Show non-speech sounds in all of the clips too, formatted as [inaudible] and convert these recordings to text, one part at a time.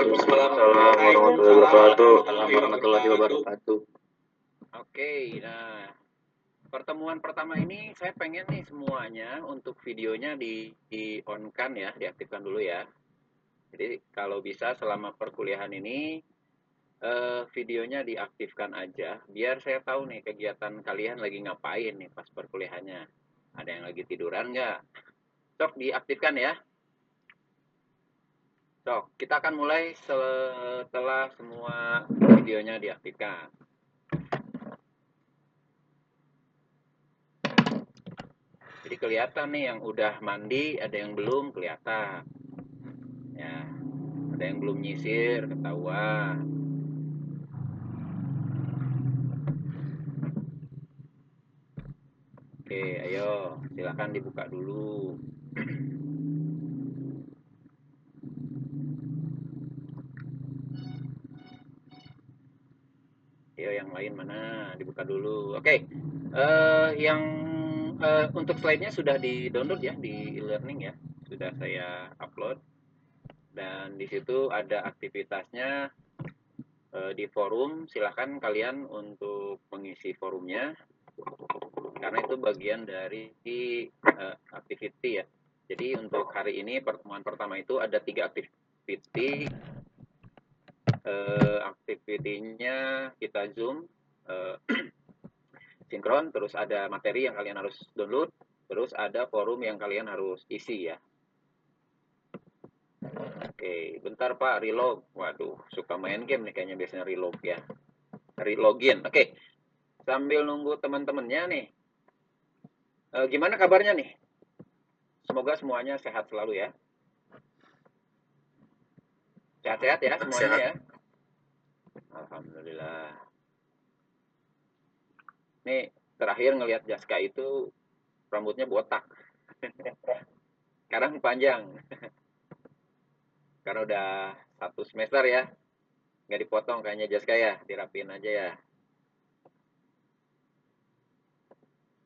Waalaikumsalam. warahmatullahi wabarakatuh. warahmatullahi wabarakatuh. Oke, nah pertemuan pertama ini saya pengen nih semuanya untuk videonya di, di on kan ya, diaktifkan dulu ya. Jadi kalau bisa selama perkuliahan ini eh, videonya diaktifkan aja, biar saya tahu nih kegiatan kalian lagi ngapain nih pas perkuliahannya. Ada yang lagi tiduran nggak? Sok diaktifkan ya. Sok, kita akan mulai setelah semua videonya diaktifkan. Jadi kelihatan nih yang udah mandi, ada yang belum kelihatan. Ya, ada yang belum nyisir, ketahuan. Oke, ayo, silakan dibuka dulu. [clears throat] Ayo yang lain mana? Dibuka dulu. Oke, uh, yang uh, untuk slide-nya sudah di-download ya di e-learning ya. Sudah saya upload. Dan di situ ada aktivitasnya uh, di forum. Silahkan kalian untuk mengisi forumnya. Karena itu bagian dari uh, activity ya. Jadi untuk hari ini pertemuan pertama itu ada tiga activity. Uh, activity-nya kita zoom. Uh, [clears throat] sinkron, terus ada materi yang kalian harus download, terus ada forum yang kalian harus isi ya. Oke, bentar Pak, relog. Waduh, suka main game nih kayaknya biasanya relog ya. Relogin. Oke, sambil nunggu teman-temannya nih. E, gimana kabarnya nih? Semoga semuanya sehat selalu ya. Sehat-sehat ya semuanya sehat. ya. Alhamdulillah. Nih terakhir ngelihat Jaska itu rambutnya botak. [laughs] Sekarang panjang. [laughs] Karena udah satu semester ya. Nggak dipotong kayaknya Jaska ya. Dirapin aja ya.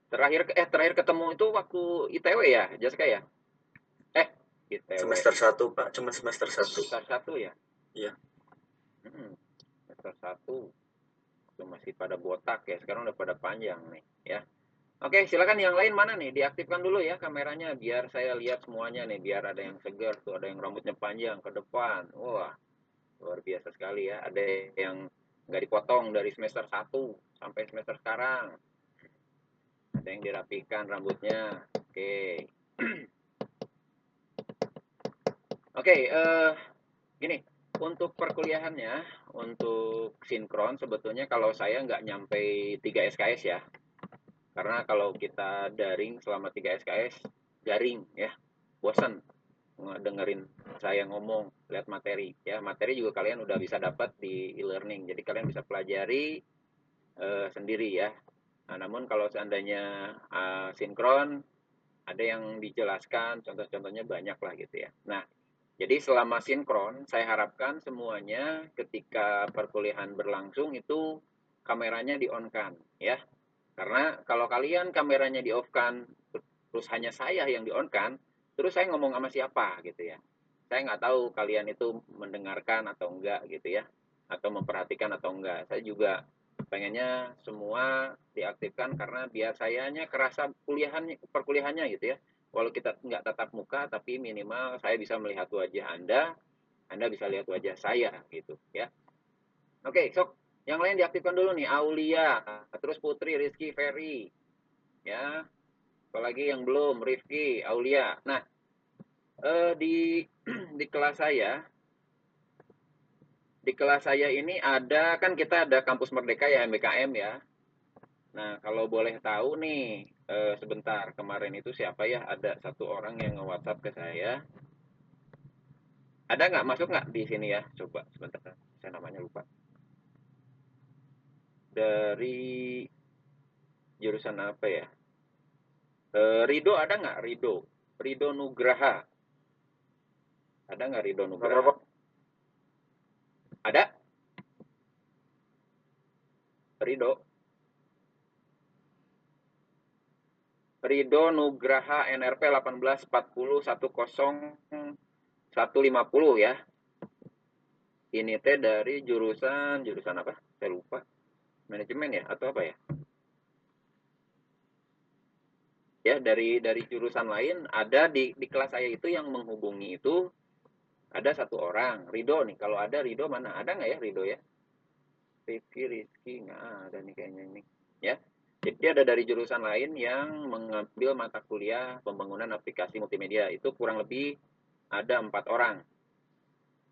Terakhir eh terakhir ketemu itu waktu ITW ya, Jaska ya? Eh, ITW. Semester satu Pak. Cuma semester satu Semester satu ya? Iya. Hmm, semester satu itu masih pada botak ya. Sekarang udah pada panjang nih ya. Oke silakan yang lain mana nih? Diaktifkan dulu ya kameranya biar saya lihat semuanya nih biar ada yang segar tuh ada yang rambutnya panjang ke depan. Wah luar biasa sekali ya. Ada yang nggak dipotong dari semester 1 sampai semester sekarang. Ada yang dirapikan rambutnya. Oke. [clears throat] Oke uh, gini untuk perkuliahannya, untuk sinkron sebetulnya kalau saya nggak nyampe 3 SKS ya. Karena kalau kita daring selama 3 SKS, garing ya, bosan dengerin saya ngomong, lihat materi ya. Materi juga kalian udah bisa dapat di e-learning. Jadi kalian bisa pelajari uh, sendiri ya. Nah, namun kalau seandainya uh, sinkron ada yang dijelaskan, contoh-contohnya banyak lah gitu ya. Nah, jadi selama sinkron, saya harapkan semuanya ketika perkuliahan berlangsung itu kameranya di-on-kan, ya. Karena kalau kalian kameranya di-off-kan, terus hanya saya yang di-on-kan, terus saya ngomong sama siapa gitu ya. Saya nggak tahu kalian itu mendengarkan atau enggak gitu ya, atau memperhatikan atau enggak. Saya juga pengennya semua diaktifkan karena biar sayanya kerasa kuliahannya perkuliahannya gitu ya walau kita nggak tatap muka tapi minimal saya bisa melihat wajah Anda Anda bisa lihat wajah saya gitu ya. Oke sok yang lain diaktifkan dulu nih Aulia terus Putri Rizky Ferry ya. Apalagi yang belum Rifki Aulia. Nah eh, di [clears throat] di kelas saya di kelas saya ini ada kan kita ada kampus Merdeka ya MBKM ya. Nah, kalau boleh tahu nih, eh, sebentar kemarin itu siapa ya? Ada satu orang yang nge-WhatsApp ke saya. Ada nggak masuk nggak di sini ya? Coba sebentar, saya namanya lupa. Dari jurusan apa ya? Eh, Rido ada nggak? Rido, Rido Nugraha. Ada nggak Rido Nugraha? Ada? Rido. Rido Nugraha NRP 1840 10 150 ya. ini teh dari jurusan jurusan apa? Saya lupa. Manajemen ya atau apa ya? Ya, dari dari jurusan lain ada di di kelas saya itu yang menghubungi itu ada satu orang, Rido nih. Kalau ada Rido mana? Ada nggak ya Rido ya? Rifki, Rizky nggak ada nih kayaknya ini. Ya, jadi ada dari jurusan lain yang mengambil mata kuliah pembangunan aplikasi multimedia. Itu kurang lebih ada empat orang.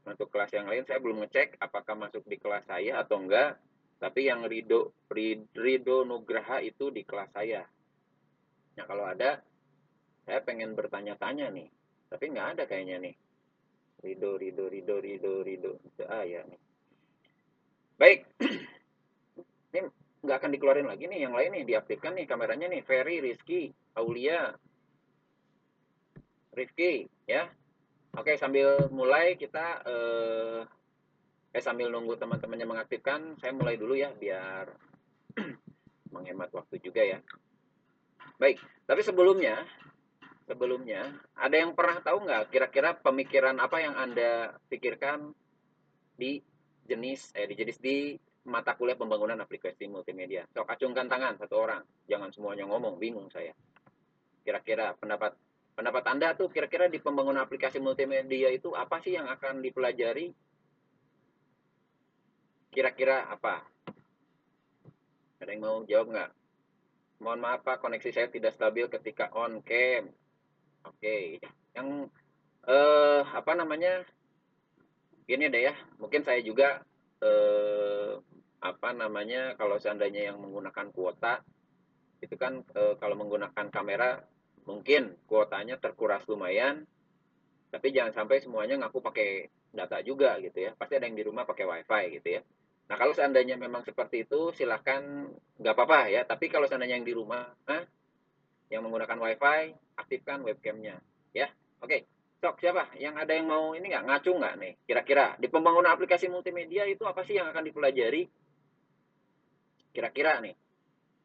Untuk kelas yang lain saya belum ngecek apakah masuk di kelas saya atau enggak. Tapi yang Rido Rido Nugraha itu di kelas saya. Nah kalau ada, saya pengen bertanya-tanya nih. Tapi nggak ada kayaknya nih. Rido, Rido, Rido, Rido, Rido. Ah ya nih. Baik. [clears throat] Ini nggak akan dikeluarin lagi nih. Yang lain nih diaktifkan nih kameranya nih. Ferry, Rizky, Aulia, Rifki, ya. Oke, sambil mulai kita eh, eh sambil nunggu teman-temannya mengaktifkan, saya mulai dulu ya biar [clears throat] menghemat waktu juga ya. Baik, tapi sebelumnya sebelumnya ada yang pernah tahu nggak kira-kira pemikiran apa yang anda pikirkan di jenis eh di jenis di mata kuliah pembangunan aplikasi multimedia. Sok acungkan tangan satu orang, jangan semuanya ngomong, bingung saya. Kira-kira pendapat pendapat Anda tuh kira-kira di pembangunan aplikasi multimedia itu apa sih yang akan dipelajari? Kira-kira apa? Ada yang mau jawab nggak? Mohon maaf Pak, koneksi saya tidak stabil ketika on cam. Oke, okay. yang eh, apa namanya? Gini deh ya, mungkin saya juga eh, apa namanya kalau seandainya yang menggunakan kuota itu kan eh, kalau menggunakan kamera mungkin kuotanya terkuras lumayan tapi jangan sampai semuanya ngaku pakai data juga gitu ya. Pasti ada yang di rumah pakai wifi gitu ya. Nah kalau seandainya memang seperti itu silahkan nggak apa-apa ya. Tapi kalau seandainya yang di rumah eh, yang menggunakan wifi aktifkan webcamnya ya. Oke sok siapa? Yang ada yang mau ini nggak? Ngacu nggak nih? Kira-kira di pembangunan aplikasi multimedia itu apa sih yang akan dipelajari kira-kira nih.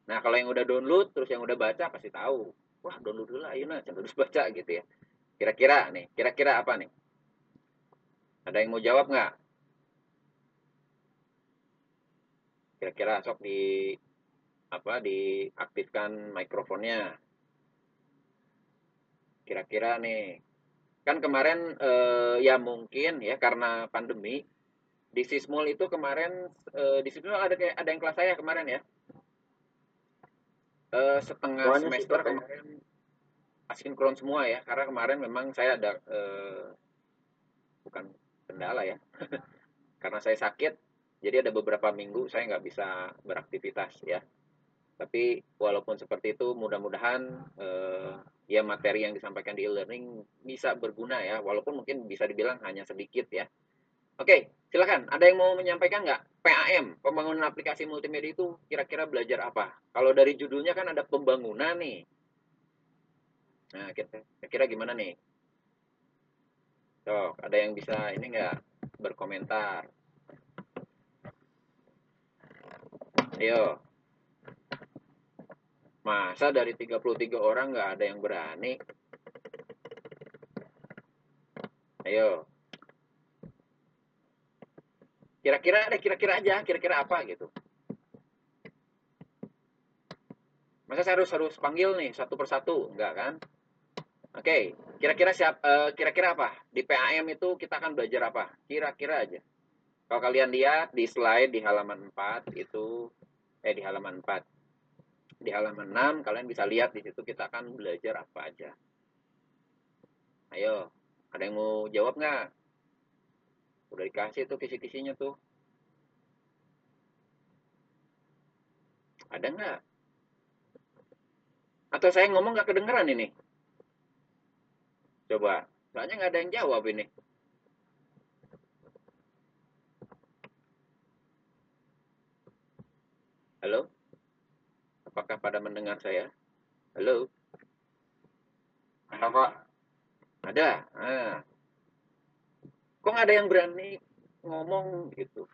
Nah kalau yang udah download terus yang udah baca pasti tahu. Wah download dulu lah ayo nah terus baca gitu ya. Kira-kira nih kira-kira apa nih? Ada yang mau jawab nggak? Kira-kira sok di apa diaktifkan mikrofonnya. Kira-kira nih. Kan kemarin eh, ya mungkin ya karena pandemi di Sismul itu kemarin eh, di Sismul ada ada yang kelas saya kemarin ya. Uh, setengah Soalnya semester kemarin asinkron semua ya karena kemarin memang saya ada uh, bukan kendala ya. [laughs] Karena saya sakit jadi ada beberapa minggu saya nggak bisa beraktivitas ya. Tapi walaupun seperti itu mudah-mudahan uh, ya materi yang disampaikan di e-learning bisa berguna ya. Walaupun mungkin bisa dibilang hanya sedikit ya Oke, silakan. Ada yang mau menyampaikan nggak? PAM, pembangunan aplikasi multimedia itu kira-kira belajar apa? Kalau dari judulnya kan ada pembangunan nih. Nah, kira-kira gimana nih? Sok, ada yang bisa ini nggak berkomentar? Ayo. Masa dari 33 orang nggak ada yang berani? Ayo. Kira-kira ada kira-kira aja, kira-kira apa gitu. Masa saya harus harus panggil nih satu persatu, enggak kan? Oke, kira-kira siap uh, kira-kira apa? Di PAM itu kita akan belajar apa? Kira-kira aja. Kalau kalian lihat di slide di halaman 4 itu eh di halaman 4. Di halaman 6 kalian bisa lihat di situ kita akan belajar apa aja. Ayo, ada yang mau jawab nggak? Udah dikasih tuh kisi-kisinya tuh. Ada nggak? Atau saya ngomong nggak kedengeran ini? Coba. Soalnya nggak ada yang jawab ini. Halo? Apakah pada mendengar saya? Halo? Ada, Pak. Ada. Ah kok nggak ada yang berani ngomong gitu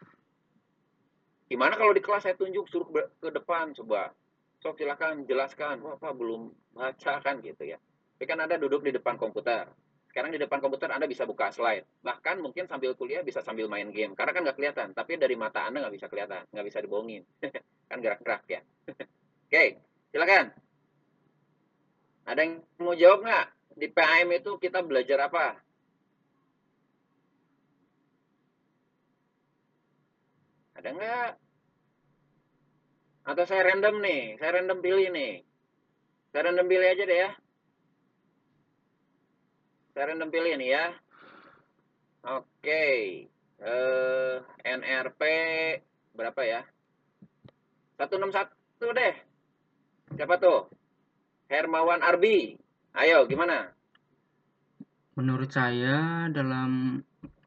gimana kalau di kelas saya tunjuk suruh ke depan coba sok silakan jelaskan wah apa belum baca kan gitu ya tapi kan ada duduk di depan komputer sekarang di depan komputer Anda bisa buka slide. Bahkan mungkin sambil kuliah bisa sambil main game. Karena kan nggak kelihatan. Tapi dari mata Anda nggak bisa kelihatan. Nggak bisa dibohongin. [laughs] kan gerak-gerak ya. [laughs] Oke, silakan. Ada yang mau jawab nggak? Di PAM itu kita belajar apa? Ada nggak? Atau saya random nih, saya random pilih nih. Saya random pilih aja deh ya. Saya random pilih nih ya. Oke. Eh, NRP berapa ya? 161 deh. Siapa tuh? Hermawan Arbi. Ayo, gimana? Menurut saya dalam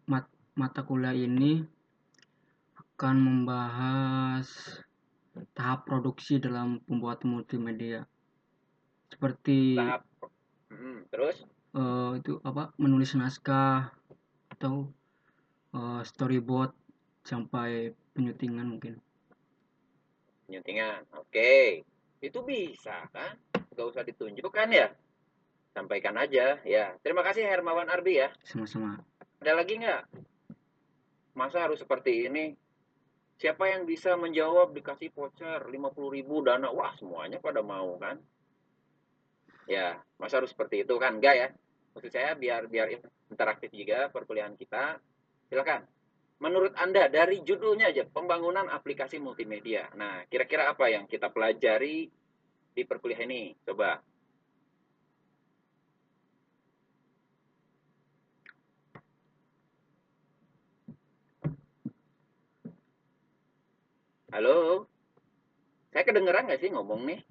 mat mata kuliah ini akan membahas tahap produksi dalam pembuatan multimedia. Seperti Tahap. Hmm, terus? uh, itu apa menulis naskah atau uh, storyboard sampai penyutingan mungkin. Penyutingan oke. Itu bisa kan? Gak usah ditunjukkan ya? Sampaikan aja ya. Terima kasih Hermawan Arbi ya. Sama-sama. Ada lagi nggak? Masa harus seperti ini siapa yang bisa menjawab? Dikasih voucher 50 ribu dana. Wah semuanya pada mau kan? Ya masa harus seperti itu kan? Enggak ya. Maksud saya biar biar interaktif juga perkuliahan kita. Silakan. Menurut anda dari judulnya aja pembangunan aplikasi multimedia. Nah kira-kira apa yang kita pelajari di perkuliahan ini? Coba Halo, saya kedengeran nggak sih ngomong nih?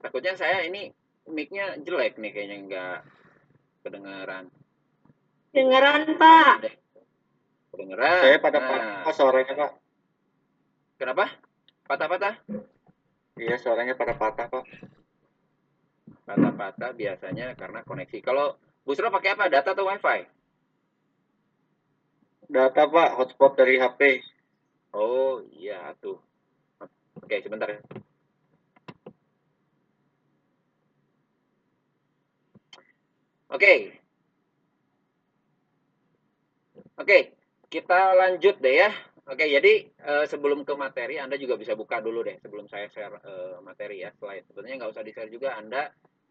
Takutnya saya ini mic-nya jelek nih kayaknya nggak kedengeran. Dengeran, Pak. Kedengeran. Saya pada Nah, suaranya Pak. kenapa? Patah-patah? Iya suaranya pada patah Pak. Patah-patah biasanya karena koneksi. Kalau Busro pakai apa? Data atau WiFi? Data Pak, hotspot dari HP. Oh iya tuh. Oke sebentar ya. Oke. Oke, kita lanjut deh ya. Oke, jadi eh, sebelum ke materi, Anda juga bisa buka dulu deh sebelum saya share eh, materi ya, slide. Sebenarnya nggak usah di-share juga, Anda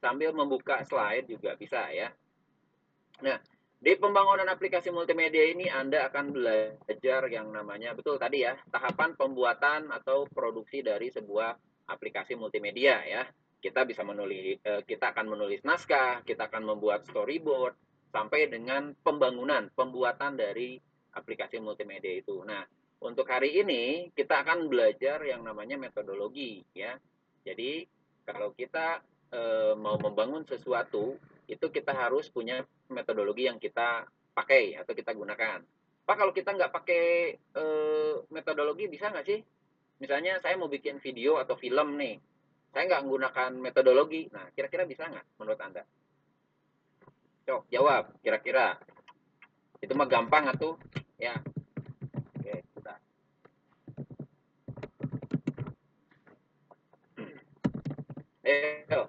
sambil membuka slide juga bisa ya. Nah, di pembangunan aplikasi multimedia ini Anda akan belajar yang namanya, betul tadi ya, tahapan pembuatan atau produksi dari sebuah aplikasi multimedia ya. Kita bisa menulis, eh, kita akan menulis naskah, kita akan membuat storyboard, sampai dengan pembangunan, pembuatan dari aplikasi multimedia itu. Nah, untuk hari ini kita akan belajar yang namanya metodologi ya. Jadi kalau kita e, mau membangun sesuatu itu kita harus punya metodologi yang kita pakai atau kita gunakan. Pak kalau kita nggak pakai e, metodologi bisa nggak sih? Misalnya saya mau bikin video atau film nih, saya nggak menggunakan metodologi. Nah kira-kira bisa nggak menurut anda? Cok, jawab kira-kira. Itu mah gampang atuh. Ya. Oke, [clears throat] kita. Ayo.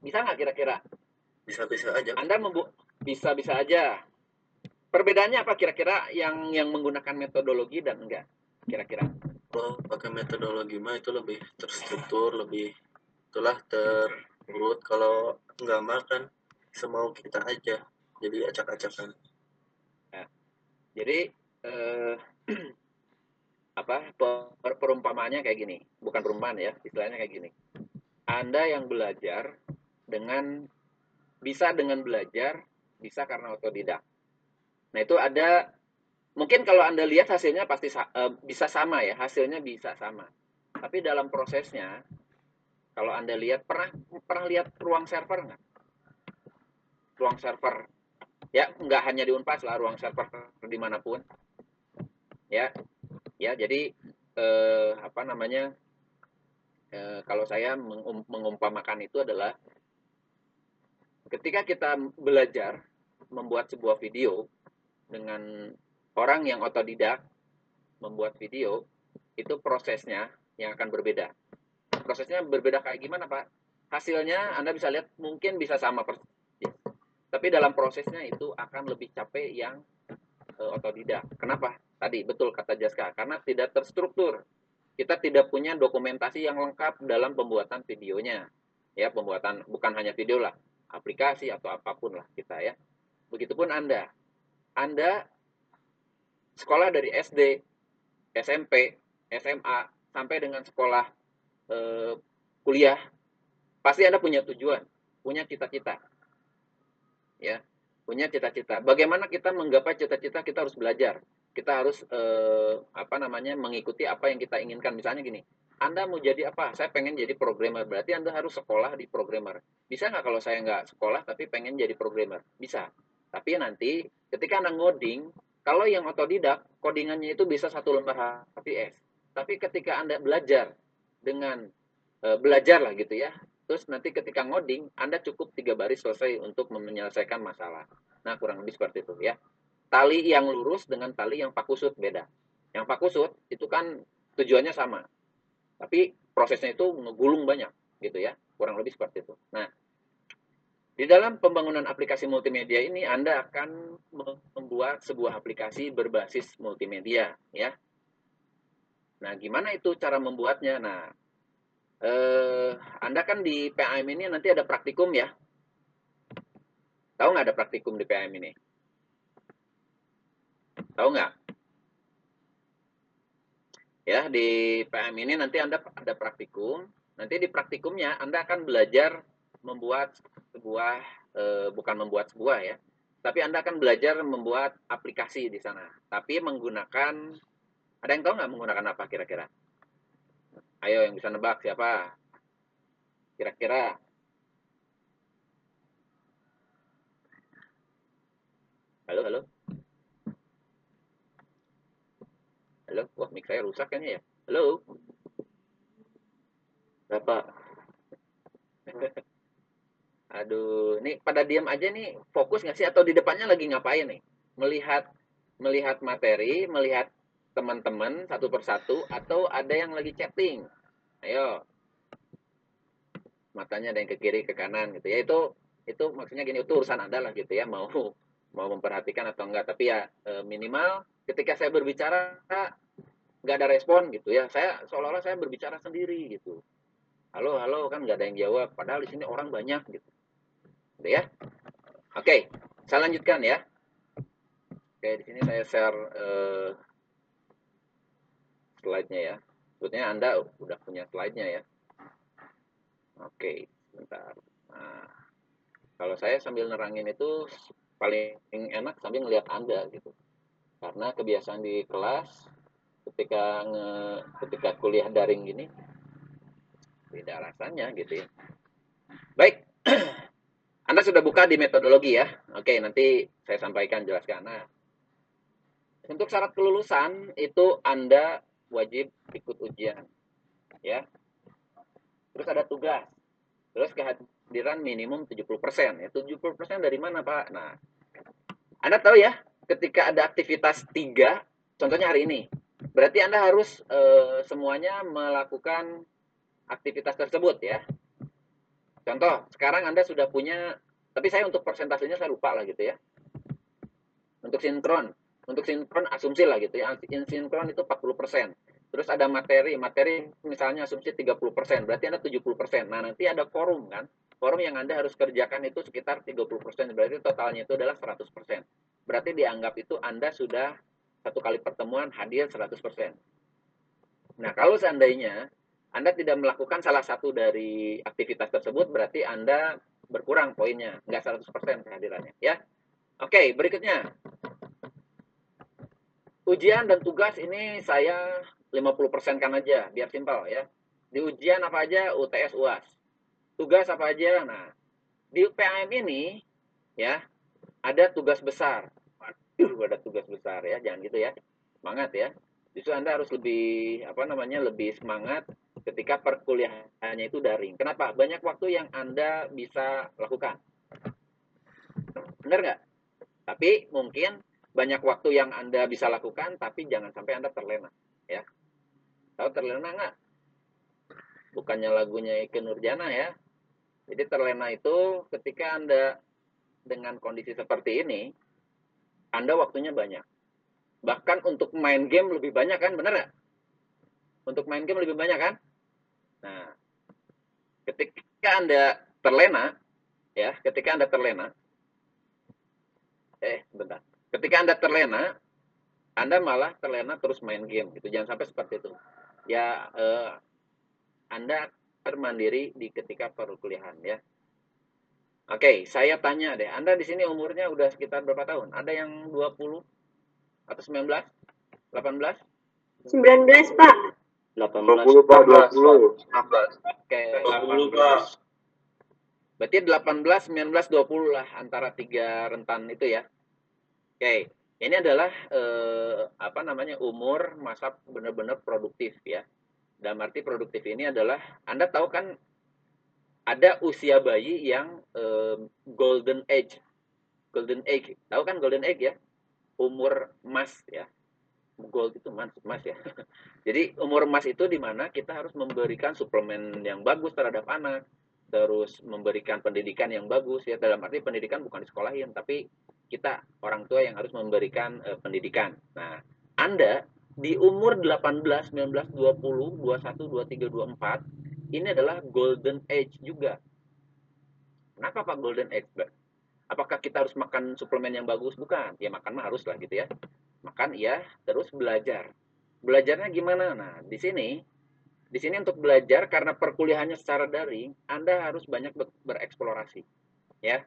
Bisa nggak kira-kira? Bisa-bisa aja. Anda membu bisa-bisa aja. Perbedaannya apa kira-kira yang yang menggunakan metodologi dan enggak? Kira-kira. Kalau pakai metodologi mah itu lebih terstruktur, lebih itulah terurut. Kalau nggak makan semau kita aja. Jadi acak-acakan. Jadi eh, [clears throat] apa per perumpamaannya kayak gini, bukan perumpamaan ya, istilahnya kayak gini. Anda yang belajar dengan bisa dengan belajar, bisa karena otodidak. Nah itu ada mungkin kalau Anda lihat hasilnya pasti uh, bisa sama ya, hasilnya bisa sama. Tapi dalam prosesnya, kalau Anda lihat pernah pernah lihat ruang server nggak? Ruang server ya nggak hanya di Unpas lah ruang server di mana pun ya ya jadi eh, apa namanya eh, kalau saya mengum, mengumpamakan itu adalah ketika kita belajar membuat sebuah video dengan orang yang otodidak membuat video itu prosesnya yang akan berbeda prosesnya berbeda kayak gimana pak hasilnya anda bisa lihat mungkin bisa sama persis Tapi dalam prosesnya itu akan lebih capek yang uh, otodidak. Kenapa? Tadi betul kata Jaska, karena tidak terstruktur. Kita tidak punya dokumentasi yang lengkap dalam pembuatan videonya. Ya, pembuatan bukan hanya video lah, aplikasi atau apa pun lah kita ya. Begitupun Anda. Anda sekolah dari SD, SMP, SMA sampai dengan sekolah eh, kuliah, pasti Anda punya tujuan, punya cita-cita. Ya, punya cita-cita. Bagaimana kita menggapai cita-cita? Kita harus belajar. Kita harus eh, apa namanya mengikuti apa yang kita inginkan. Misalnya gini, anda mau jadi apa? Saya pengen jadi programmer. Berarti Anda harus sekolah di programmer. Bisa nggak kalau saya nggak sekolah tapi pengen jadi programmer? Bisa. Tapi nanti ketika Anda ngoding, kalau yang otodidak, codingannya itu bisa satu lembar HPS. Tapi ketika Anda belajar dengan e, belajar lah gitu ya, terus nanti ketika ngoding, Anda cukup tiga baris selesai untuk menyelesaikan masalah. Nah, kurang lebih seperti itu ya. Tali yang lurus dengan tali yang pakusut beda. Yang pakusut itu kan tujuannya sama, tapi prosesnya itu ngegulung banyak gitu ya, kurang lebih seperti itu. Nah, di dalam pembangunan aplikasi multimedia ini Anda akan membuat sebuah aplikasi berbasis multimedia ya. Nah, gimana itu cara membuatnya? Nah, eh, Anda kan di PAM ini nanti ada praktikum ya. Tahu nggak ada praktikum di PAM ini? Tahu nggak? Ya, di PM ini nanti Anda ada praktikum. Nanti di praktikumnya Anda akan belajar membuat sebuah e, bukan membuat sebuah ya, tapi Anda akan belajar membuat aplikasi di sana. Tapi menggunakan ada yang tahu nggak menggunakan apa kira-kira? Ayo yang bisa nebak siapa? Kira-kira Halo, halo. Halo, wah mic saya rusak kan ya? Halo. Bapak. [laughs] Aduh, ini pada diam aja nih, fokus nggak sih atau di depannya lagi ngapain nih? Melihat melihat materi, melihat teman-teman satu persatu atau ada yang lagi chatting. Ayo. Matanya ada yang ke kiri ke kanan gitu ya. Itu itu maksudnya gini, itu urusan Anda lah gitu ya, mau mau memperhatikan atau enggak. Tapi ya e, minimal ketika saya berbicara nggak ada respon gitu ya. Saya seolah-olah saya berbicara sendiri gitu. Halo, halo kan nggak ada yang jawab. Padahal di sini orang banyak gitu. Gitu ya. Oke, saya lanjutkan ya. Oke, di sini saya share uh, slide-nya ya. Sebetulnya Anda udah punya slide-nya ya. Oke, sebentar. Nah, kalau saya sambil nerangin itu paling enak sambil ngelihat Anda gitu. Karena kebiasaan di kelas ketika nge, ketika kuliah daring gini beda rasanya gitu ya. Baik, [clears throat] Anda sudah buka di metodologi ya. Oke, nanti saya sampaikan jelaskan. Nah, untuk syarat kelulusan itu Anda wajib ikut ujian. Ya. Terus ada tugas. Terus kehadiran minimum 70%. Ya, 70% dari mana, Pak? Nah, Anda tahu ya, ketika ada aktivitas tiga, contohnya hari ini, berarti Anda harus e, semuanya melakukan aktivitas tersebut ya. Contoh, sekarang Anda sudah punya, tapi saya untuk persentasenya saya lupa lah gitu ya. Untuk sinkron, untuk sinkron asumsi lah gitu ya. Sinkron itu 40%. Terus ada materi, materi misalnya asumsi 30%, berarti Anda 70%. Nah, nanti ada forum kan. Forum yang Anda harus kerjakan itu sekitar 30%, berarti totalnya itu adalah 100%. Berarti dianggap itu Anda sudah satu kali pertemuan hadir 100%. Nah, kalau seandainya anda tidak melakukan salah satu dari aktivitas tersebut, berarti Anda berkurang poinnya, nggak 100% kehadirannya. Ya, Oke, berikutnya. Ujian dan tugas ini saya 50% kan aja, biar simpel ya. Di ujian apa aja? UTS UAS. Tugas apa aja? Nah, di UPAM ini ya, ada tugas besar. Waduh, ada tugas besar ya, jangan gitu ya. Semangat ya. Justru Anda harus lebih apa namanya? lebih semangat ketika perkuliahannya itu daring. Kenapa? Banyak waktu yang Anda bisa lakukan. Benar nggak? Tapi mungkin banyak waktu yang Anda bisa lakukan, tapi jangan sampai Anda terlena. Ya. Tahu terlena nggak? Bukannya lagunya Ike Nurjana ya. Jadi terlena itu ketika Anda dengan kondisi seperti ini, Anda waktunya banyak. Bahkan untuk main game lebih banyak kan, benar nggak? Untuk main game lebih banyak kan? Nah, ketika Anda terlena, ya, ketika Anda terlena, eh, bentar. Ketika Anda terlena, Anda malah terlena terus main game gitu. Jangan sampai seperti itu. Ya, eh, Anda termandiri di ketika perkuliahan ya. Oke, saya tanya deh, Anda di sini umurnya udah sekitar berapa tahun? Ada yang 20 atau 19? 18? 19, Pak. 18 20 Pak, 20. 16 Oke, 20 Pak berarti 18, 19, 20 lah antara tiga rentan itu ya. Oke, ini adalah eh, apa namanya umur masa benar-benar produktif ya. Dalam arti produktif ini adalah Anda tahu kan ada usia bayi yang eh, golden age. Golden age. Tahu kan golden age ya? Umur emas ya. Gold itu emas, emas ya. [laughs] Jadi umur emas itu di mana kita harus memberikan suplemen yang bagus terhadap anak, terus memberikan pendidikan yang bagus ya. Dalam arti pendidikan bukan di sekolahin, tapi kita orang tua yang harus memberikan eh, pendidikan. Nah, Anda di umur 18, 19, 20, 21, 23, 24 ini adalah golden age juga. Kenapa Pak golden age? Mbak? Apakah kita harus makan suplemen yang bagus? Bukan. Ya makan mah harus lah gitu ya. Makan iya, terus belajar. Belajarnya gimana? Nah, di sini di sini untuk belajar karena perkuliahannya secara daring, Anda harus banyak ber- bereksplorasi. Ya.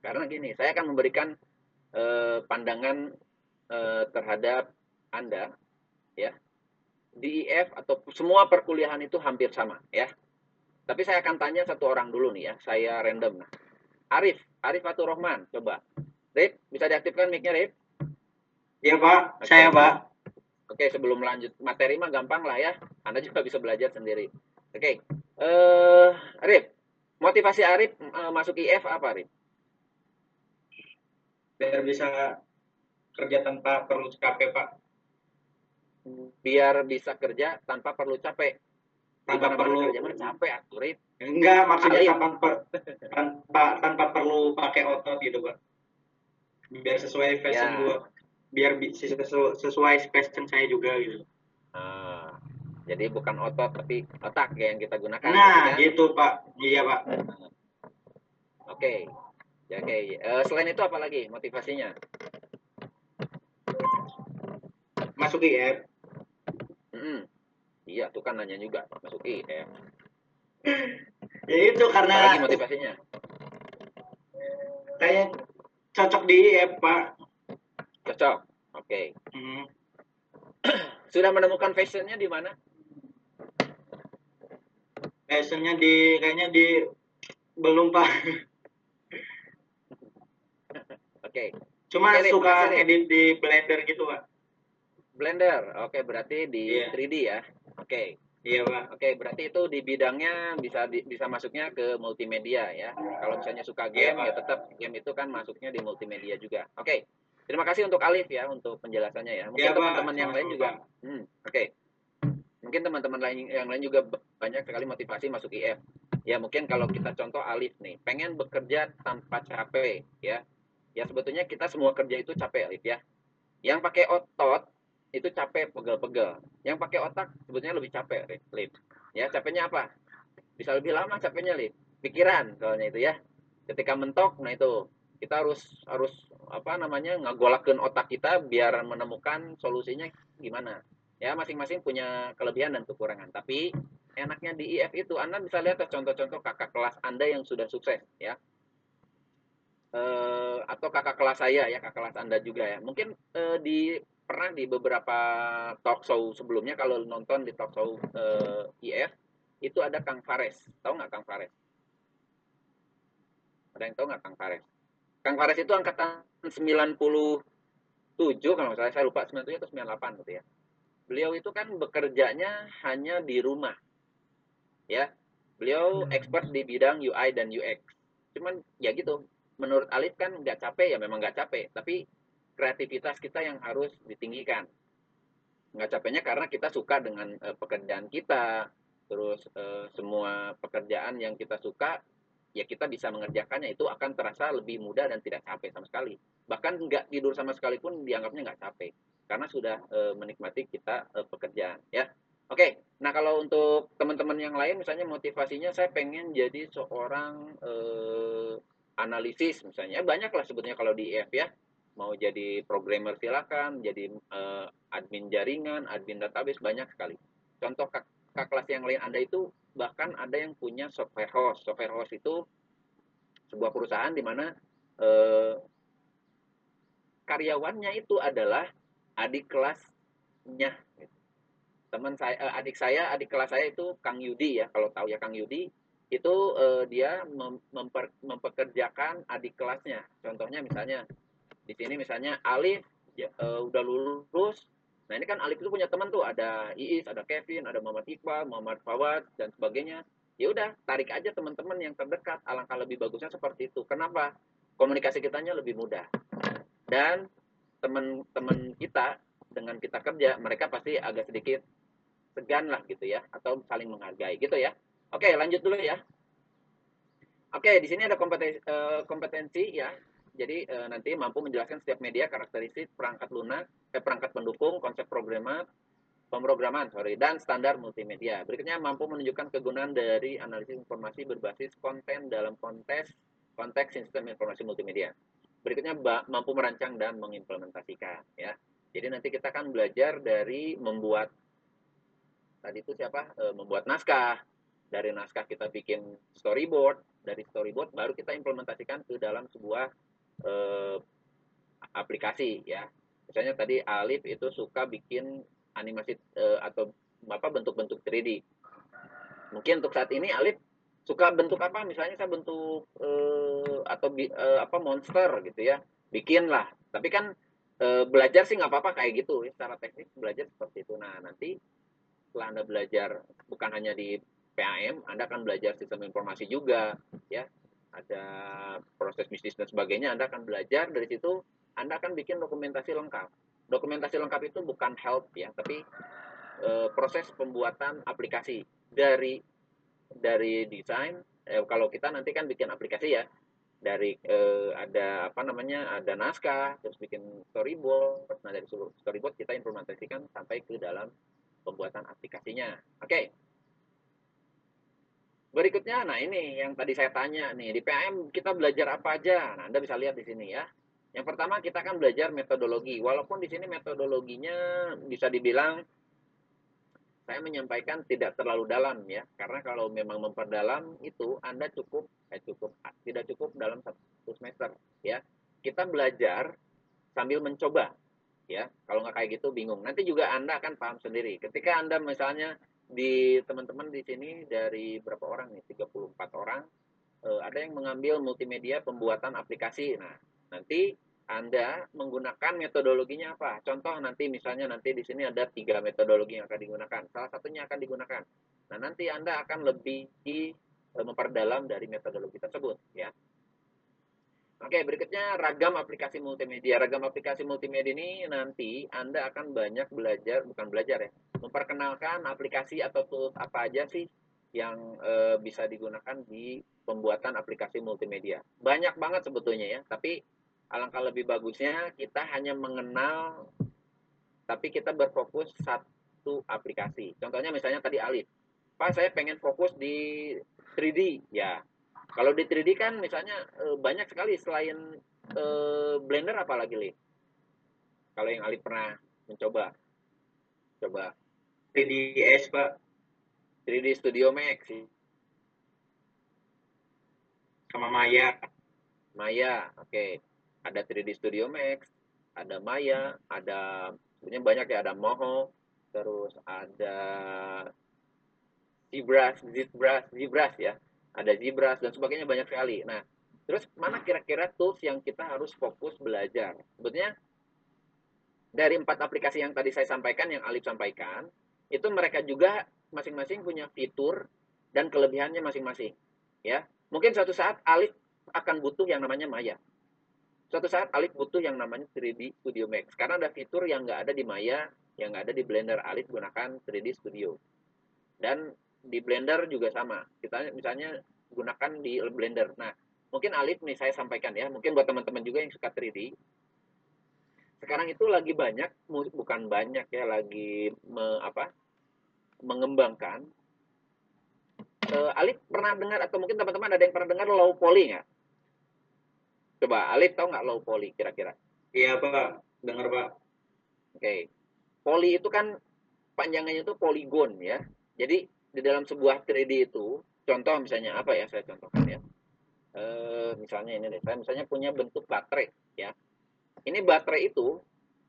Karena gini, saya akan memberikan eh, pandangan eh, terhadap Anda ya. Di IF atau semua perkuliahan itu hampir sama ya. Tapi saya akan tanya satu orang dulu nih ya, saya random. Nah, Arif, Arif Fatur Rahman, coba. Rip, bisa diaktifkan mic-nya, Rip? Iya Pak, Oke. saya Pak. Oke, sebelum lanjut materi mah gampang lah ya. Anda juga bisa belajar sendiri. Oke, eh Arif, motivasi Arif eh, masuk IF apa, Arif? Biar bisa kerja tanpa perlu capek Pak. Biar bisa kerja tanpa perlu capek. Tanpa Gimana perlu kerja mana capek, atuh, Rip. enggak maksudnya Ayo. tanpa per- [laughs] tanpa tanpa perlu pakai otot gitu Pak. Biar sesuai fashion Ya. gua. Biar bi- sesu- sesuai fashion saya juga gitu. Ah, jadi bukan otot tapi otak ya yang kita gunakan. Nah, ya. gitu Pak. Iya Pak. Oke. Ya, oke. Eh, selain itu apa lagi motivasinya? Masuk IF. Mm-mm. Iya, tuh kan nanya juga masuk IF. [clears throat] Ya itu karena motivasinya? kayak cocok di IF Pak. Cocok. Oke. Hmm. [clears throat] Sudah menemukan fashionnya di mana? Fashionnya di kayaknya di belum Pak. [laughs] Oke. Cuma Oke, Rip, suka edit di Blender gitu Pak. Blender. Oke, berarti di Iya. 3D ya. Oke. Iya Pak. Oke, berarti itu di bidangnya bisa di- bisa masuknya ke multimedia ya. Kalau misalnya suka Iya, game Pak. ya tetap game itu kan masuknya di multimedia juga. Oke. Terima kasih untuk Alif ya untuk penjelasannya ya. Mungkin Iya, teman-teman yang lain juga. Hmm, oke. Mungkin teman-teman lain yang lain juga banyak sekali motivasi masuk IF. Ya mungkin kalau kita contoh Alif nih, pengen bekerja tanpa capek ya. Ya sebetulnya kita semua kerja itu capek Alif ya. Yang pakai otot itu capek pegel-pegel. Yang pakai otak sebetulnya lebih capek. Lip. Ya capeknya apa? Bisa lebih lama capeknya Lip. Pikiran soalnya itu ya. Ketika mentok, nah itu kita harus harus apa namanya ngagolakeun otak kita biar menemukan solusinya gimana ya masing-masing punya kelebihan dan kekurangan tapi enaknya di IF itu anda bisa lihat contoh-contoh kakak kelas anda yang sudah sukses ya eh, atau kakak kelas saya ya kakak kelas anda juga ya mungkin eh, di pernah di beberapa talk show sebelumnya kalau nonton di talk show eh, IF itu ada Kang Fares. Tahu nggak Kang Fares? Ada yang tahu nggak Kang Fares? Kang Fares itu angkatan 97 kalau salah. Saya lupa 97 atau 98 gitu ya. Beliau itu kan bekerjanya hanya di rumah ya. Beliau expert di bidang UI dan UX cuman ya gitu menurut Alif kan nggak capek ya memang nggak capek. Tapi kreativitas kita yang harus ditinggikan. Nggak capeknya karena kita suka dengan eh, pekerjaan kita. Terus eh, semua pekerjaan yang kita suka ya kita bisa mengerjakannya. Itu akan terasa lebih mudah dan tidak capek sama sekali. Bahkan nggak tidur sama sekali pun dianggapnya nggak capek. Karena sudah e, menikmati kita e, pekerjaan ya. Oke, nah kalau untuk teman-teman yang lain misalnya motivasinya saya pengen jadi seorang e, analisis misalnya. Banyak lah sebetulnya kalau di EF ya mau jadi programmer silakan jadi e, admin jaringan, admin database banyak sekali. Contoh kak, kak kelas yang lain Anda itu bahkan ada yang punya software host. Software host itu sebuah perusahaan di mana e, karyawannya itu adalah adik kelasnya. Teman saya, eh, adik saya, adik kelas saya itu Kang Yudi ya, kalau tahu ya Kang Yudi, itu eh, dia mem memper mempekerjakan adik kelasnya. Contohnya misalnya di sini misalnya Alif ya, eh, udah lulus. Nah ini kan Alif itu punya teman tuh, ada Iis, ada Kevin, ada Muhammad Iqbal, Muhammad Fawad dan sebagainya. Ya udah, tarik aja teman-teman yang terdekat. Alangkah lebih bagusnya seperti itu. Kenapa? Komunikasi kitanya lebih mudah. Dan teman-teman kita dengan kita kerja, mereka pasti agak sedikit segan lah gitu ya, atau saling menghargai gitu ya. Oke, lanjut dulu ya. Oke, di sini ada kompetensi, uh, kompetensi ya. Jadi uh, nanti mampu menjelaskan setiap media, karakteristik, perangkat lunak, eh, perangkat pendukung, konsep programat, pemrograman, sorry, dan standar multimedia. Berikutnya mampu menunjukkan kegunaan dari analisis informasi berbasis konten dalam konteks konteks sistem informasi multimedia. Berikutnya mampu merancang dan mengimplementasikan, ya. Jadi nanti kita akan belajar dari membuat tadi itu siapa? E, membuat naskah. Dari naskah kita bikin storyboard, dari storyboard baru kita implementasikan ke dalam sebuah e, aplikasi, ya. Misalnya tadi Alif itu suka bikin animasi e, atau apa bentuk-bentuk 3D. Mungkin untuk saat ini Alif suka bentuk apa? Misalnya saya bentuk e, atau e, apa monster gitu ya. Bikin lah. Tapi kan e, belajar sih nggak apa-apa kayak gitu ya. Secara teknis belajar seperti itu. Nah nanti setelah anda belajar bukan hanya di PAM, anda akan belajar sistem informasi juga, ya. Ada proses bisnis dan sebagainya. Anda akan belajar dari situ. Anda akan bikin dokumentasi lengkap dokumentasi lengkap itu bukan help ya, tapi e, proses pembuatan aplikasi dari dari desain. Eh, kalau kita nanti kan bikin aplikasi ya, dari e, ada apa namanya, ada naskah, terus bikin storyboard. Nah dari storyboard kita implementasikan sampai ke dalam pembuatan aplikasinya. Oke. Okay. Berikutnya, nah ini yang tadi saya tanya nih di PM kita belajar apa aja. Nah Anda bisa lihat di sini ya. Yang pertama kita akan belajar metodologi. Walaupun di sini metodologinya bisa dibilang saya menyampaikan tidak terlalu dalam ya, karena kalau memang memperdalam itu Anda cukup eh cukup tidak cukup dalam satu semester ya. Kita belajar sambil mencoba ya. Kalau nggak kayak gitu bingung. Nanti juga Anda akan paham sendiri. Ketika Anda misalnya di teman-teman di sini dari berapa orang nih? 34 orang eh, ada yang mengambil multimedia pembuatan aplikasi. Nah, nanti anda menggunakan metodologinya apa? Contoh nanti misalnya nanti di sini ada tiga metodologi yang akan digunakan. Salah satunya akan digunakan. Nah nanti Anda akan lebih e, memperdalam dari metodologi tersebut, ya. Oke, berikutnya ragam aplikasi multimedia. Ragam aplikasi multimedia ini nanti Anda akan banyak belajar, bukan belajar ya, memperkenalkan aplikasi atau tools apa aja sih yang e, bisa digunakan di pembuatan aplikasi multimedia. Banyak banget sebetulnya ya, tapi alangkah lebih bagusnya kita hanya mengenal tapi kita berfokus satu aplikasi. Contohnya misalnya tadi Alif. Pak, saya pengen fokus di 3D. Ya. Kalau di 3D kan misalnya e, banyak sekali selain e, Blender apalagi, Lip? Kalau yang Alif pernah mencoba. Coba. 3ds, Pak. 3D Studio Max. Sama Maya. Maya, oke. Okay ada 3D Studio Max, ada Maya, ada sebenarnya banyak ya, ada Moho, terus ada Zebras, Zebras, Zebras ya, ada Zebras dan sebagainya banyak sekali. Nah, terus mana kira-kira tools yang kita harus fokus belajar? Sebetulnya dari empat aplikasi yang tadi saya sampaikan, yang Alif sampaikan, itu mereka juga masing-masing punya fitur dan kelebihannya masing-masing. Ya, mungkin suatu saat Alif akan butuh yang namanya Maya suatu saat Alif butuh yang namanya 3D Studio Max karena ada fitur yang nggak ada di Maya yang nggak ada di Blender Alif gunakan 3D Studio dan di Blender juga sama kita misalnya gunakan di Blender. Nah, mungkin Alif nih saya sampaikan ya, mungkin buat teman-teman juga yang suka 3D. Sekarang itu lagi banyak, bukan banyak ya, lagi me, apa, mengembangkan. Uh, Alif pernah dengar atau mungkin teman-teman ada yang pernah dengar low poly nggak? Coba Alif tahu nggak low poly kira-kira? Iya Pak, dengar Pak. Oke, okay. poly itu kan panjangannya itu poligon ya. Jadi di dalam sebuah 3D itu, contoh misalnya apa ya saya contohkan ya. E, misalnya ini deh, saya misalnya punya bentuk baterai ya. Ini baterai itu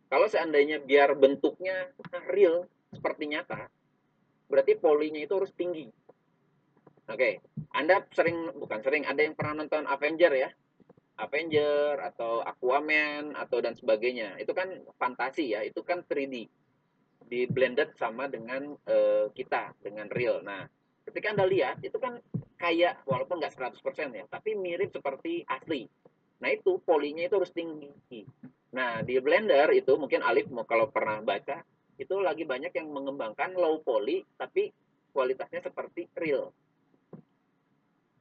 kalau seandainya biar bentuknya real seperti nyata, berarti polinya itu harus tinggi. Oke, Anda sering bukan sering, ada yang pernah nonton Avenger ya? Avenger atau Aquaman atau dan sebagainya. Itu kan fantasi ya, itu kan 3D di blended sama dengan uh, kita dengan real. Nah, ketika Anda lihat itu kan kayak walaupun nggak 100% ya, tapi mirip seperti asli. Nah, itu polinya itu harus tinggi. Nah, di Blender itu mungkin Alif mau kalau pernah baca, itu lagi banyak yang mengembangkan low poly tapi kualitasnya seperti real.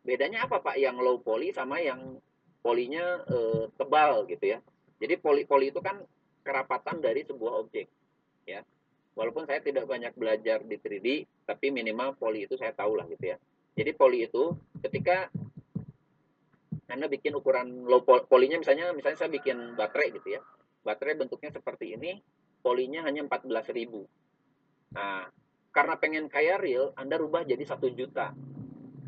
Bedanya apa Pak yang low poly sama yang polinya uh, tebal gitu ya. Jadi poli-poli itu kan kerapatan dari sebuah objek ya walaupun saya tidak banyak belajar di 3D, tapi minimal poli itu saya tahu lah gitu ya. Jadi poli itu ketika Anda bikin ukuran low polinya misalnya misalnya saya bikin baterai gitu ya. Baterai bentuknya seperti ini, polinya hanya 14.000. Nah, karena pengen kaya real, Anda rubah jadi satu juta.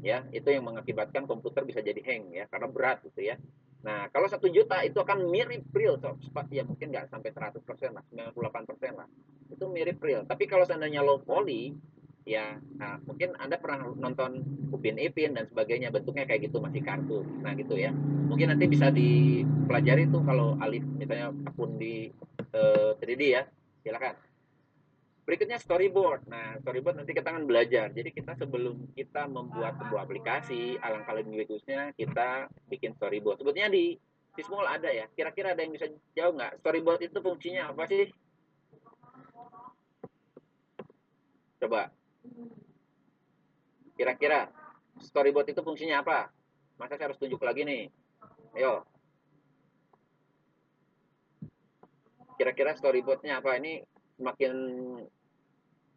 Ya, itu yang mengakibatkan komputer bisa jadi hang ya, karena berat gitu ya. Nah, kalau satu juta itu akan mirip real, so, ya mungkin nggak sampai 100% lah, 98% lah. Itu mirip real. Tapi kalau seandainya low poly, ya nah, mungkin Anda pernah nonton Upin Ipin dan sebagainya, bentuknya kayak gitu, masih kartun. Nah, gitu ya. Mungkin nanti bisa dipelajari tuh kalau Alif misalnya akun di eh, 3D ya, silakan. Berikutnya storyboard. Nah, storyboard nanti kita akan belajar. Jadi kita sebelum kita membuat sebuah aplikasi, alangkah lebih bagusnya kita bikin storyboard. Sebetulnya di Sismol ada ya. Kira-kira ada yang bisa jauh nggak? Storyboard itu fungsinya apa sih? Coba. Kira-kira storyboard itu fungsinya apa? Masa saya harus tunjuk lagi nih? Ayo. Kira-kira storyboardnya apa? Ini semakin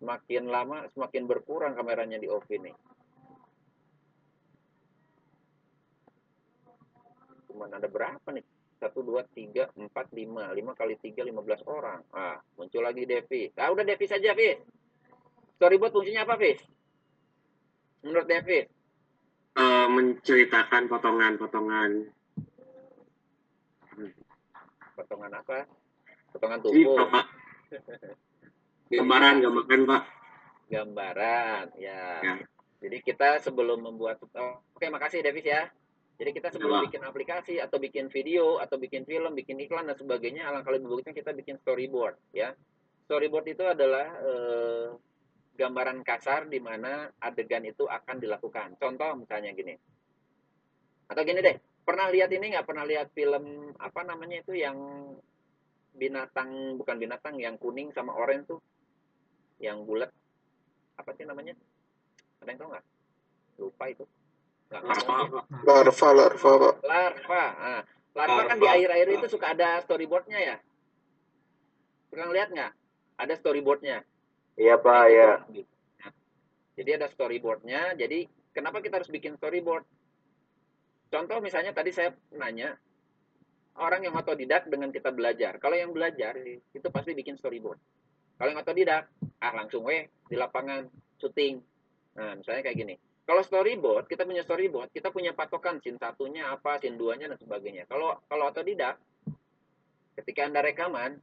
semakin lama semakin berkurang kameranya di off ini. Cuman ada berapa nih? Satu, dua, tiga, empat, lima. Lima kali tiga, lima belas orang. Ah, muncul lagi Devi. Ah, udah Devi saja, Vis. Storyboard fungsinya apa, Vis? Menurut Devi? Uh, menceritakan potongan-potongan. Potongan apa? Potongan tubuh. [laughs] Gambaran, gambaran Pak. Gambaran, ya. ya. Jadi kita sebelum membuat, oh, oke makasih Davis ya. Jadi kita sebelum ya, bikin aplikasi atau bikin video atau bikin film, bikin iklan dan sebagainya, alangkah lebih bagusnya kita bikin storyboard ya. Storyboard itu adalah eh, gambaran kasar di mana adegan itu akan dilakukan. Contoh misalnya gini. Atau gini deh, pernah lihat ini nggak pernah lihat film apa namanya itu yang binatang bukan binatang yang kuning sama orange tuh yang bulat. Apa sih namanya? Ada yang tahu nggak? Lupa itu. Nggak larva larva larva larva. Nah, larva kan di air-air itu suka ada storyboardnya ya? Pernah lihat nggak? Ada storyboardnya? Iya pak ya jadi ada storyboardnya. Jadi kenapa kita harus bikin storyboard? Contoh misalnya tadi saya nanya orang yang otodidak dengan kita belajar. Kalau yang belajar itu pasti bikin storyboard kalau yang otodidak, ah langsung weh di lapangan syuting. Nah, misalnya kayak gini. Kalau storyboard, kita punya storyboard, kita punya patokan scene satunya apa, scene duanya dan sebagainya. Kalau kalau otodidak, ketika Anda rekaman,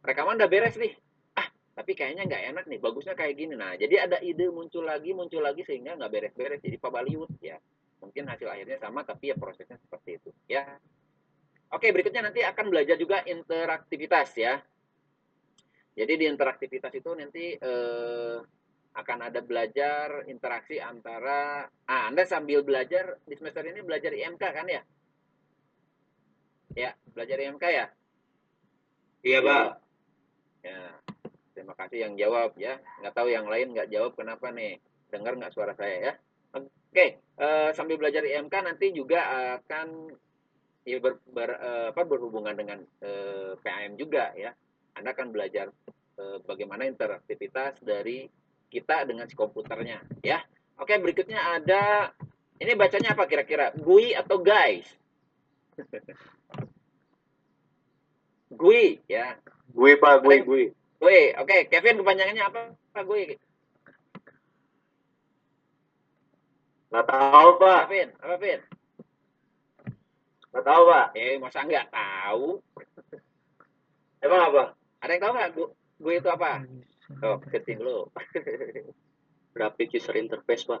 rekaman udah beres nih. Ah, tapi kayaknya nggak enak nih, bagusnya kayak gini. Nah, jadi ada ide muncul lagi, muncul lagi sehingga nggak beres-beres. Jadi Pak Baliut ya. Mungkin hasil akhirnya sama, tapi ya prosesnya seperti itu. Ya, Oke, berikutnya nanti akan belajar juga interaktivitas ya. Jadi di interaktivitas itu nanti eh, akan ada belajar interaksi antara ah Anda sambil belajar di semester ini belajar IMK kan ya? Ya, belajar IMK ya? Iya, Pak. Ya. Terima kasih yang jawab ya. Nggak tahu yang lain nggak jawab kenapa nih? Dengar nggak suara saya ya? Oke. eh, sambil belajar IMK nanti juga akan ya ber, ber- eh, apa, berhubungan dengan eh, PAM juga ya. Anda akan belajar eh, bagaimana interaktivitas dari kita dengan si komputernya ya. Oke, berikutnya ada ini bacanya apa kira-kira? GUI atau guys? [laughs] GUI ya. Gue pak, gue gue. GUI. Oke, Kevin kepanjangannya apa? Apa GUI? Nggak tahu pak, Kevin, apa Vin? nggak tahu pak. Eh, masa nggak tahu? Emang apa? Ada yang tahu nggak GUI, GUI itu apa? Oh, keting dulu. [laughs] grafik user interface pak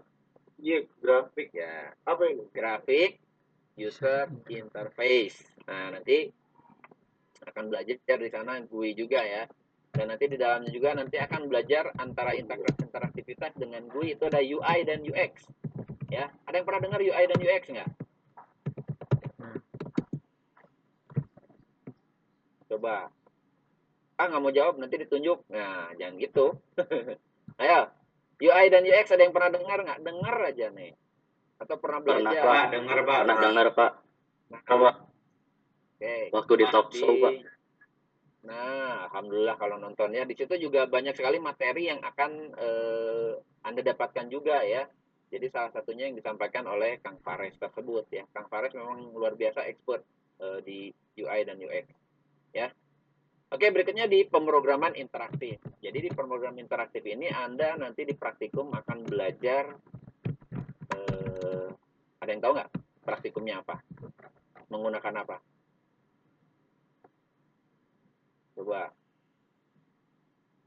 Iya grafik. ya, Apa ini? grafik user interface. Nah, nanti akan belajar di sana GUI juga ya. Dan nanti di dalamnya juga nanti akan belajar antara interak- interaktivitas dengan GUI itu ada UI dan UX. Ya, ada yang pernah dengar UI dan UX nggak? Coba. Ah nggak mau jawab nanti ditunjuk. Nah, jangan gitu. [laughs] Ayo, UI dan UX ada yang pernah dengar nggak? Dengar aja nih. Atau pernah Pernah, belajar? Pak, dengar Pak. pernah dengar pak Apa? Oke. waktu di talk show pak Nah, alhamdulillah kalau nontonnya di situ juga banyak sekali materi yang akan eh, Anda dapatkan juga ya. Jadi salah satunya yang disampaikan oleh Kang Fares tersebut ya. Kang Fares memang luar biasa expert eh, di UI dan UX ya. Oke, berikutnya di pemrograman interaktif. Jadi di pemrograman interaktif ini Anda nanti di praktikum akan belajar eh, ada yang tahu nggak praktikumnya apa? Menggunakan apa? Coba.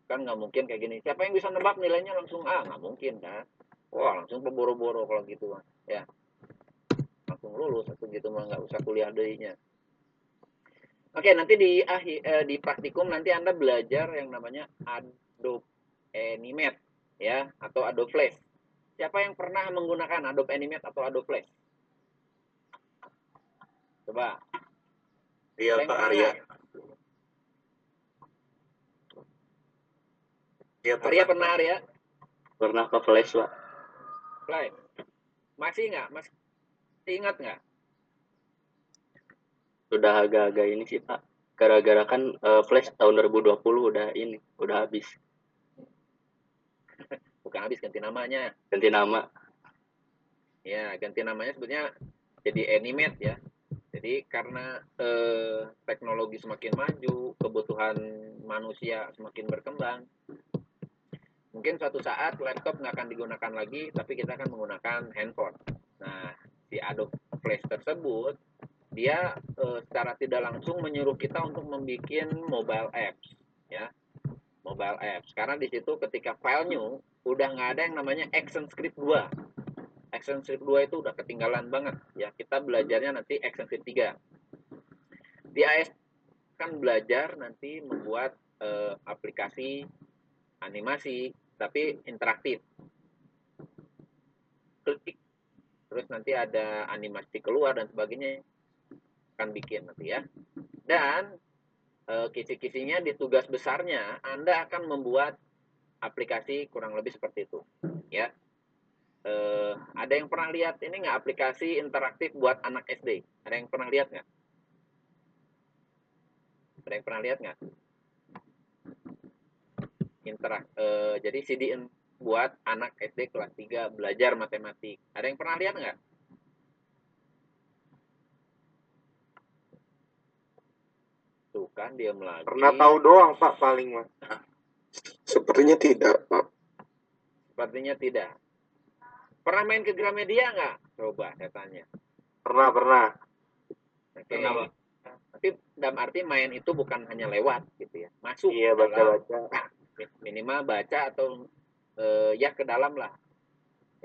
Kan nggak mungkin kayak gini. Siapa yang bisa nebak nilainya langsung A? Nggak mungkin kan? Wah, langsung pemboro-boro kalau gitu. Ya. Langsung lulus atau gitu mah nggak usah kuliah deh Oke, nanti di akhir eh, di praktikum nanti Anda belajar yang namanya Adobe Animate ya atau Adobe Flash. Siapa yang pernah menggunakan Adobe Animate atau Adobe Flash? Coba. iya pak Arya iya Arya pernah pernah Arya? pernah ke flash pak Flash. Masih nggak? Masih ingat nggak? Udah agak-agak ini sih pak gara-gara kan eh, flash tahun 2020 udah ini udah habis Bukan habis ganti namanya. ganti nama Ya, ganti namanya sebetulnya jadi Animate ya. Jadi karena eh, teknologi semakin maju, kebutuhan manusia semakin berkembang, mungkin suatu saat laptop nggak akan digunakan lagi, tapi kita akan menggunakan handphone. Nah, si Adobe Flash tersebut dia eh, secara tidak langsung menyuruh kita untuk membuat mobile apps, ya, mobile apps. Karena di situ ketika file new udah nggak ada yang namanya ActionScript 2. ActionScript 2 itu udah ketinggalan banget ya. Kita belajarnya nanti ActionScript 3. Di AS kan belajar nanti membuat eh, aplikasi animasi tapi interaktif. Klik terus nanti ada animasi keluar dan sebagainya akan bikin nanti ya. Dan eh, kisi-kisinya di tugas besarnya Anda akan membuat aplikasi kurang lebih seperti itu ya eh, ada yang pernah lihat ini nggak aplikasi interaktif buat anak SD? Ada yang pernah lihat nggak? Ada yang pernah lihat nggak? Interak, eh, jadi CD buat anak SD kelas 3 belajar matematik. Ada yang pernah lihat nggak? Tuh kan diam lagi. Pernah tahu doang pak paling mah. Sepertinya tidak, Pak. Sepertinya tidak. Pernah main ke Gramedia nggak? Coba saya tanya. Pernah pernah. Oke. Pernah, Pak. Tapi dalam arti main itu bukan hanya lewat gitu ya. Masuk Iya ke baca dalam, baca. minimal baca atau eh, ya ke dalam lah.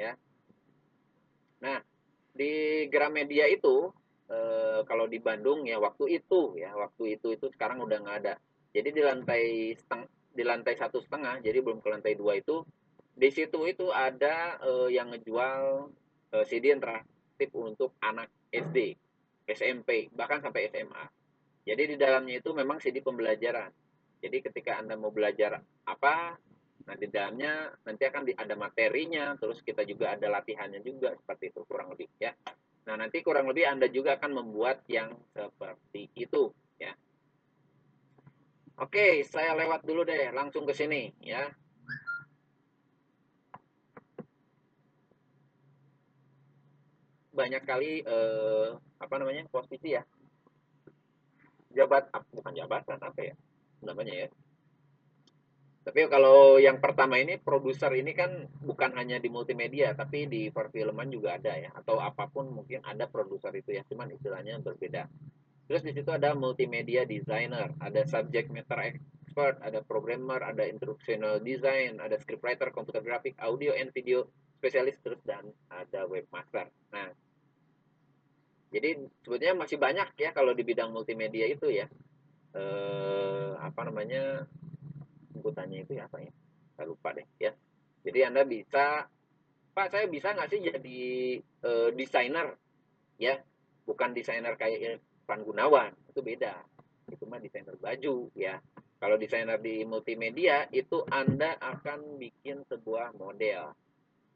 Ya. Nah, di Gramedia itu eh, kalau di Bandung ya waktu itu ya, waktu itu itu sekarang udah nggak ada. Jadi di lantai seteng di lantai satu setengah, jadi belum ke lantai dua itu di situ itu ada eh, yang ngejual eh, CD interaktif untuk anak SD, SMP, bahkan sampai SMA. Jadi di dalamnya itu memang CD pembelajaran. Jadi ketika Anda mau belajar apa, Nah, di dalamnya nanti akan ada materinya, terus kita juga ada latihannya juga seperti itu kurang lebih ya. Nah, nanti kurang lebih Anda juga akan membuat yang seperti itu ya. Oke, saya lewat dulu deh, langsung ke sini ya. Banyak kali eh, apa namanya posisi ya, jabat bukan jabatan apa ya namanya ya tapi kalau yang pertama ini produser ini kan bukan hanya di multimedia tapi di perfilman juga ada ya. Atau apa pun mungkin ada produser itu ya cuman istilahnya berbeda. Terus di situ ada multimedia designer ada subject matter expert ada programmer ada instructional design ada scriptwriter computer graphic audio and video spesialis terus dan ada webmaster. Nah jadi sebetulnya masih banyak ya kalau di bidang multimedia itu ya. Eh, apa namanya sebutannya itu ya apa ya? Saya lupa deh ya. Jadi anda bisa pak saya bisa nggak sih jadi uh, desainer ya? Bukan desainer kayak Irfan Gunawan itu beda. Itu mah desainer baju ya. Kalau desainer di multimedia itu anda akan bikin sebuah model.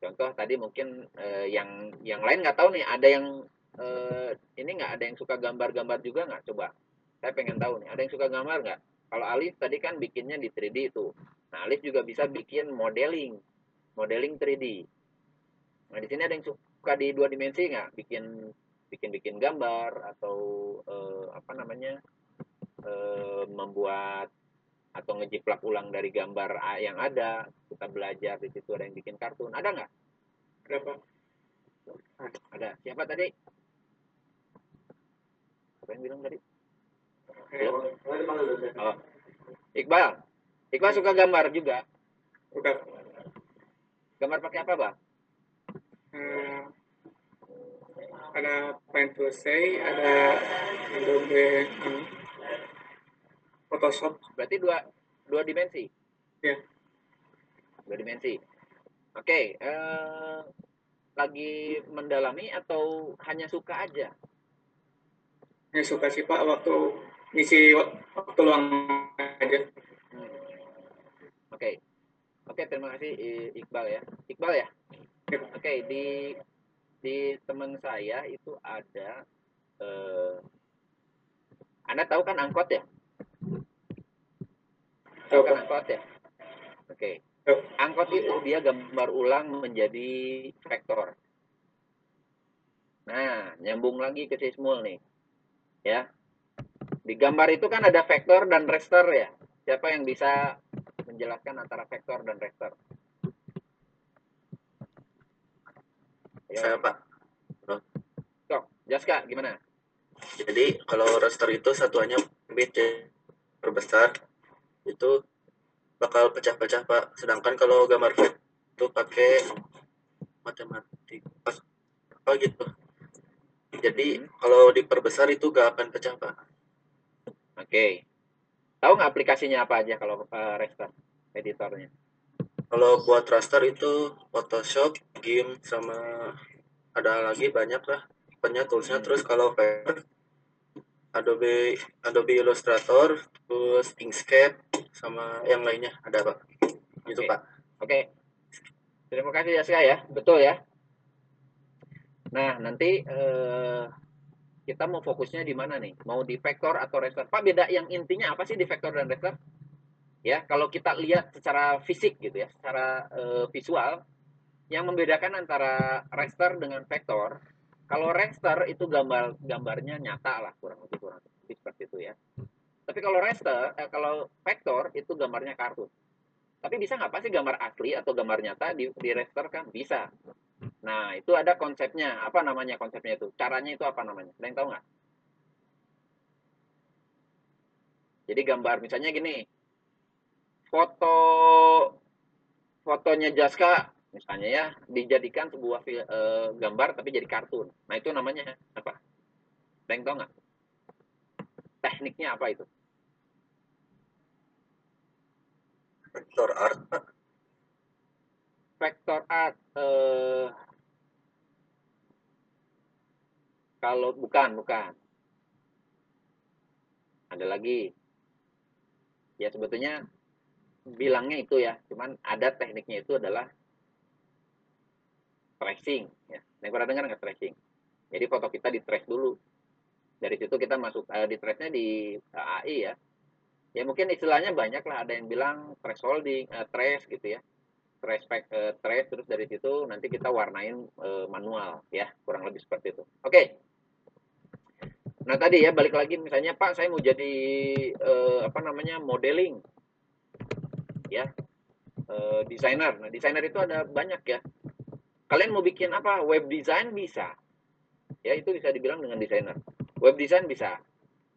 Contoh tadi mungkin uh, yang yang lain nggak tahu nih ada yang uh, ini nggak? Ada yang suka gambar-gambar juga nggak? Coba. Saya pengen tahu nih ada yang suka gambar nggak kalau Alif tadi kan bikinnya di 3D itu. Nah, Alif juga bisa bikin modeling, modeling 3D. Nah, di sini ada yang suka di dua dimensi nggak? Bikin bikin bikin gambar atau eh, apa namanya eh, membuat atau ngejiplak ulang dari gambar yang ada. Kita belajar di situ ada yang bikin kartun. Ada nggak? Berapa? Ada. Siapa tadi? Apa yang bilang tadi? Oh. Iqbal. Iqbal suka gambar juga. Suka. Gambar pakai apa, Bang? Uh, ada Paint to Say, ada Adobe um, Photoshop. Berarti dua dua dimensi. Ya. Dua dimensi. Oke, okay, uh, lagi mendalami atau hanya suka aja? Hanya suka sih Pak waktu ngisi waktu luang aja. Hmm. Oke, okay. oke okay, terima kasih Iqbal ya. Iqbal ya. Yep. Oke okay, di di teman saya itu ada. Uh, anda tahu kan angkot ya? Tahu kan angkot ya? Oke. Okay. Angkot itu dia gambar ulang menjadi vektor. Nah, nyambung lagi ke sismul nih. Ya, di gambar itu kan ada vektor dan raster ya. Siapa yang bisa menjelaskan antara vektor dan raster? Saya Pak. Sok, Jaska gimana? Jadi kalau raster itu satuannya bit ya, perbesar itu bakal pecah-pecah Pak. Sedangkan kalau gambar itu pakai matematik apa gitu. Jadi hmm. kalau diperbesar itu gak akan pecah Pak. Oke. Tahu nggak aplikasinya apa aja kalau uh, raster editornya? Kalau buat raster itu Photoshop, GIMP sama ada lagi banyak lah. Banyak toolsnya. Hmm. Terus kalau Paper, Adobe Adobe Illustrator, terus Inkscape sama yang lainnya ada pak. Itu okay. pak. Oke. Okay. Terima kasih Yaska ya. Betul ya. Nah nanti uh, kita mau fokusnya di mana nih? Mau di vektor atau raster? Pak, beda yang intinya apa sih di vektor dan raster? Ya, kalau kita lihat secara fisik gitu ya, secara uh, visual, yang membedakan antara raster dengan vektor, kalau raster itu gambar gambarnya nyata lah kurang lebih kurang lebih seperti itu ya. Tapi kalau raster, eh, kalau vektor itu gambarnya kartun. Tapi bisa nggak sih gambar asli atau gambar nyata di, di raster kan? Bisa. Nah, itu ada konsepnya. Apa namanya konsepnya itu? Caranya itu apa namanya? Ada yang tahu nggak? Jadi gambar misalnya gini. Foto fotonya Jaska misalnya ya dijadikan sebuah e, gambar tapi jadi kartun. Nah, itu namanya apa? Ada yang tahu nggak? Tekniknya apa itu? Vektor art, Vektor art eh, kalau bukan bukan. Ada lagi. Ya sebetulnya bilangnya itu ya cuman ada tekniknya itu adalah tracing ya. Yang pernah dengar nggak tracing? Jadi foto kita di trace dulu. Dari situ kita masuk uh, di trace-nya di uh, AI ya. Ya mungkin istilahnya banyak lah ada yang bilang thresholding uh, trace gitu ya. Trace uh, trace terus dari situ nanti kita warnain uh, manual ya. Kurang lebih seperti itu. Oke. okay. Nah tadi ya balik lagi misalnya Pak saya mau jadi uh, apa namanya modeling. Ya uh, desainer. Nah desainer itu ada banyak ya. Kalian mau bikin apa? Web design bisa. Ya itu bisa dibilang dengan desainer. Web design bisa.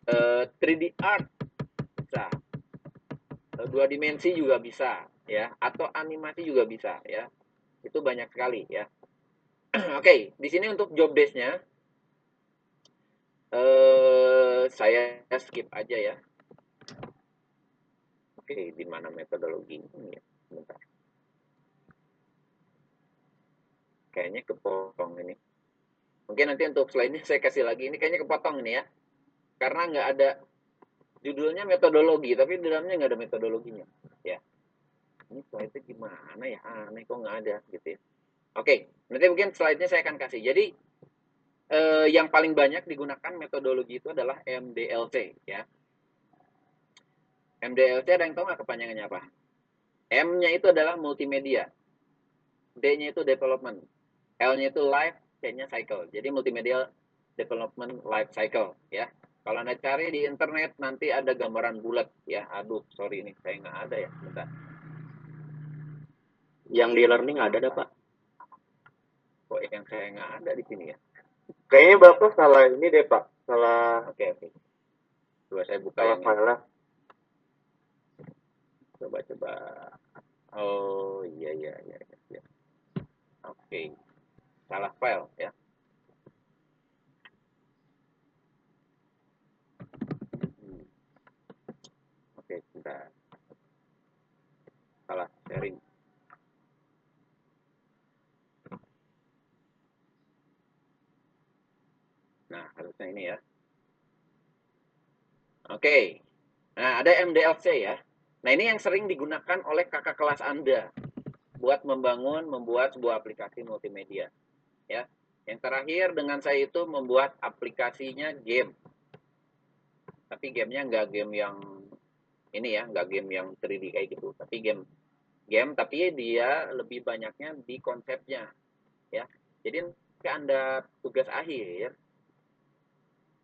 Uh, 3D art bisa. Uh, dua dimensi juga bisa ya. Atau animasi juga bisa ya. Itu banyak sekali ya. [clears throat] Oke okay, di sini untuk job desk-nya uh, saya skip aja ya. Oke di mana metodologi ini ya? Bentar. Kayaknya kepotong ini. Mungkin nanti untuk slide-nya saya kasih lagi. Ini kayaknya kepotong ini ya. Karena nggak ada judulnya metodologi tapi di dalamnya nggak ada metodologinya. Ya. Ini slide-nya gimana ya? Aneh kok nggak ada gitu ya? Oke nanti mungkin slide-nya saya akan kasih. Jadi eh, yang paling banyak digunakan metodologi itu adalah MDLC ya MDLC ada yang tahu nggak kepanjangannya apa M-nya itu adalah multimedia D-nya itu development L-nya itu life, C-nya cycle. Jadi multimedia development life cycle ya. Kalau Anda cari di internet nanti ada gambaran bulat ya. Aduh, sorry ini saya nggak ada ya. Bentar. Yang di learning ada ada Pak. Kok yang saya nggak ada di sini ya? Kayaknya Bapak salah ini deh Pak. Salah. Oke, oke. Coba saya buka salah yang file Coba coba. Oh iya iya iya. iya. Oke salah file ya. Hmm. Oke, sebentar. Salah sharing. Nah, ini ya. Oke. Nah, ada MDLC ya. Nah, ini yang sering digunakan oleh kakak kelas Anda buat membangun, membuat sebuah aplikasi multimedia ya. Yang terakhir dengan saya itu membuat aplikasinya game. Tapi gamenya nggak game yang ini ya, nggak game yang 3D kayak gitu. Tapi game game tapi dia lebih banyaknya di konsepnya ya. Jadi ke Anda tugas akhir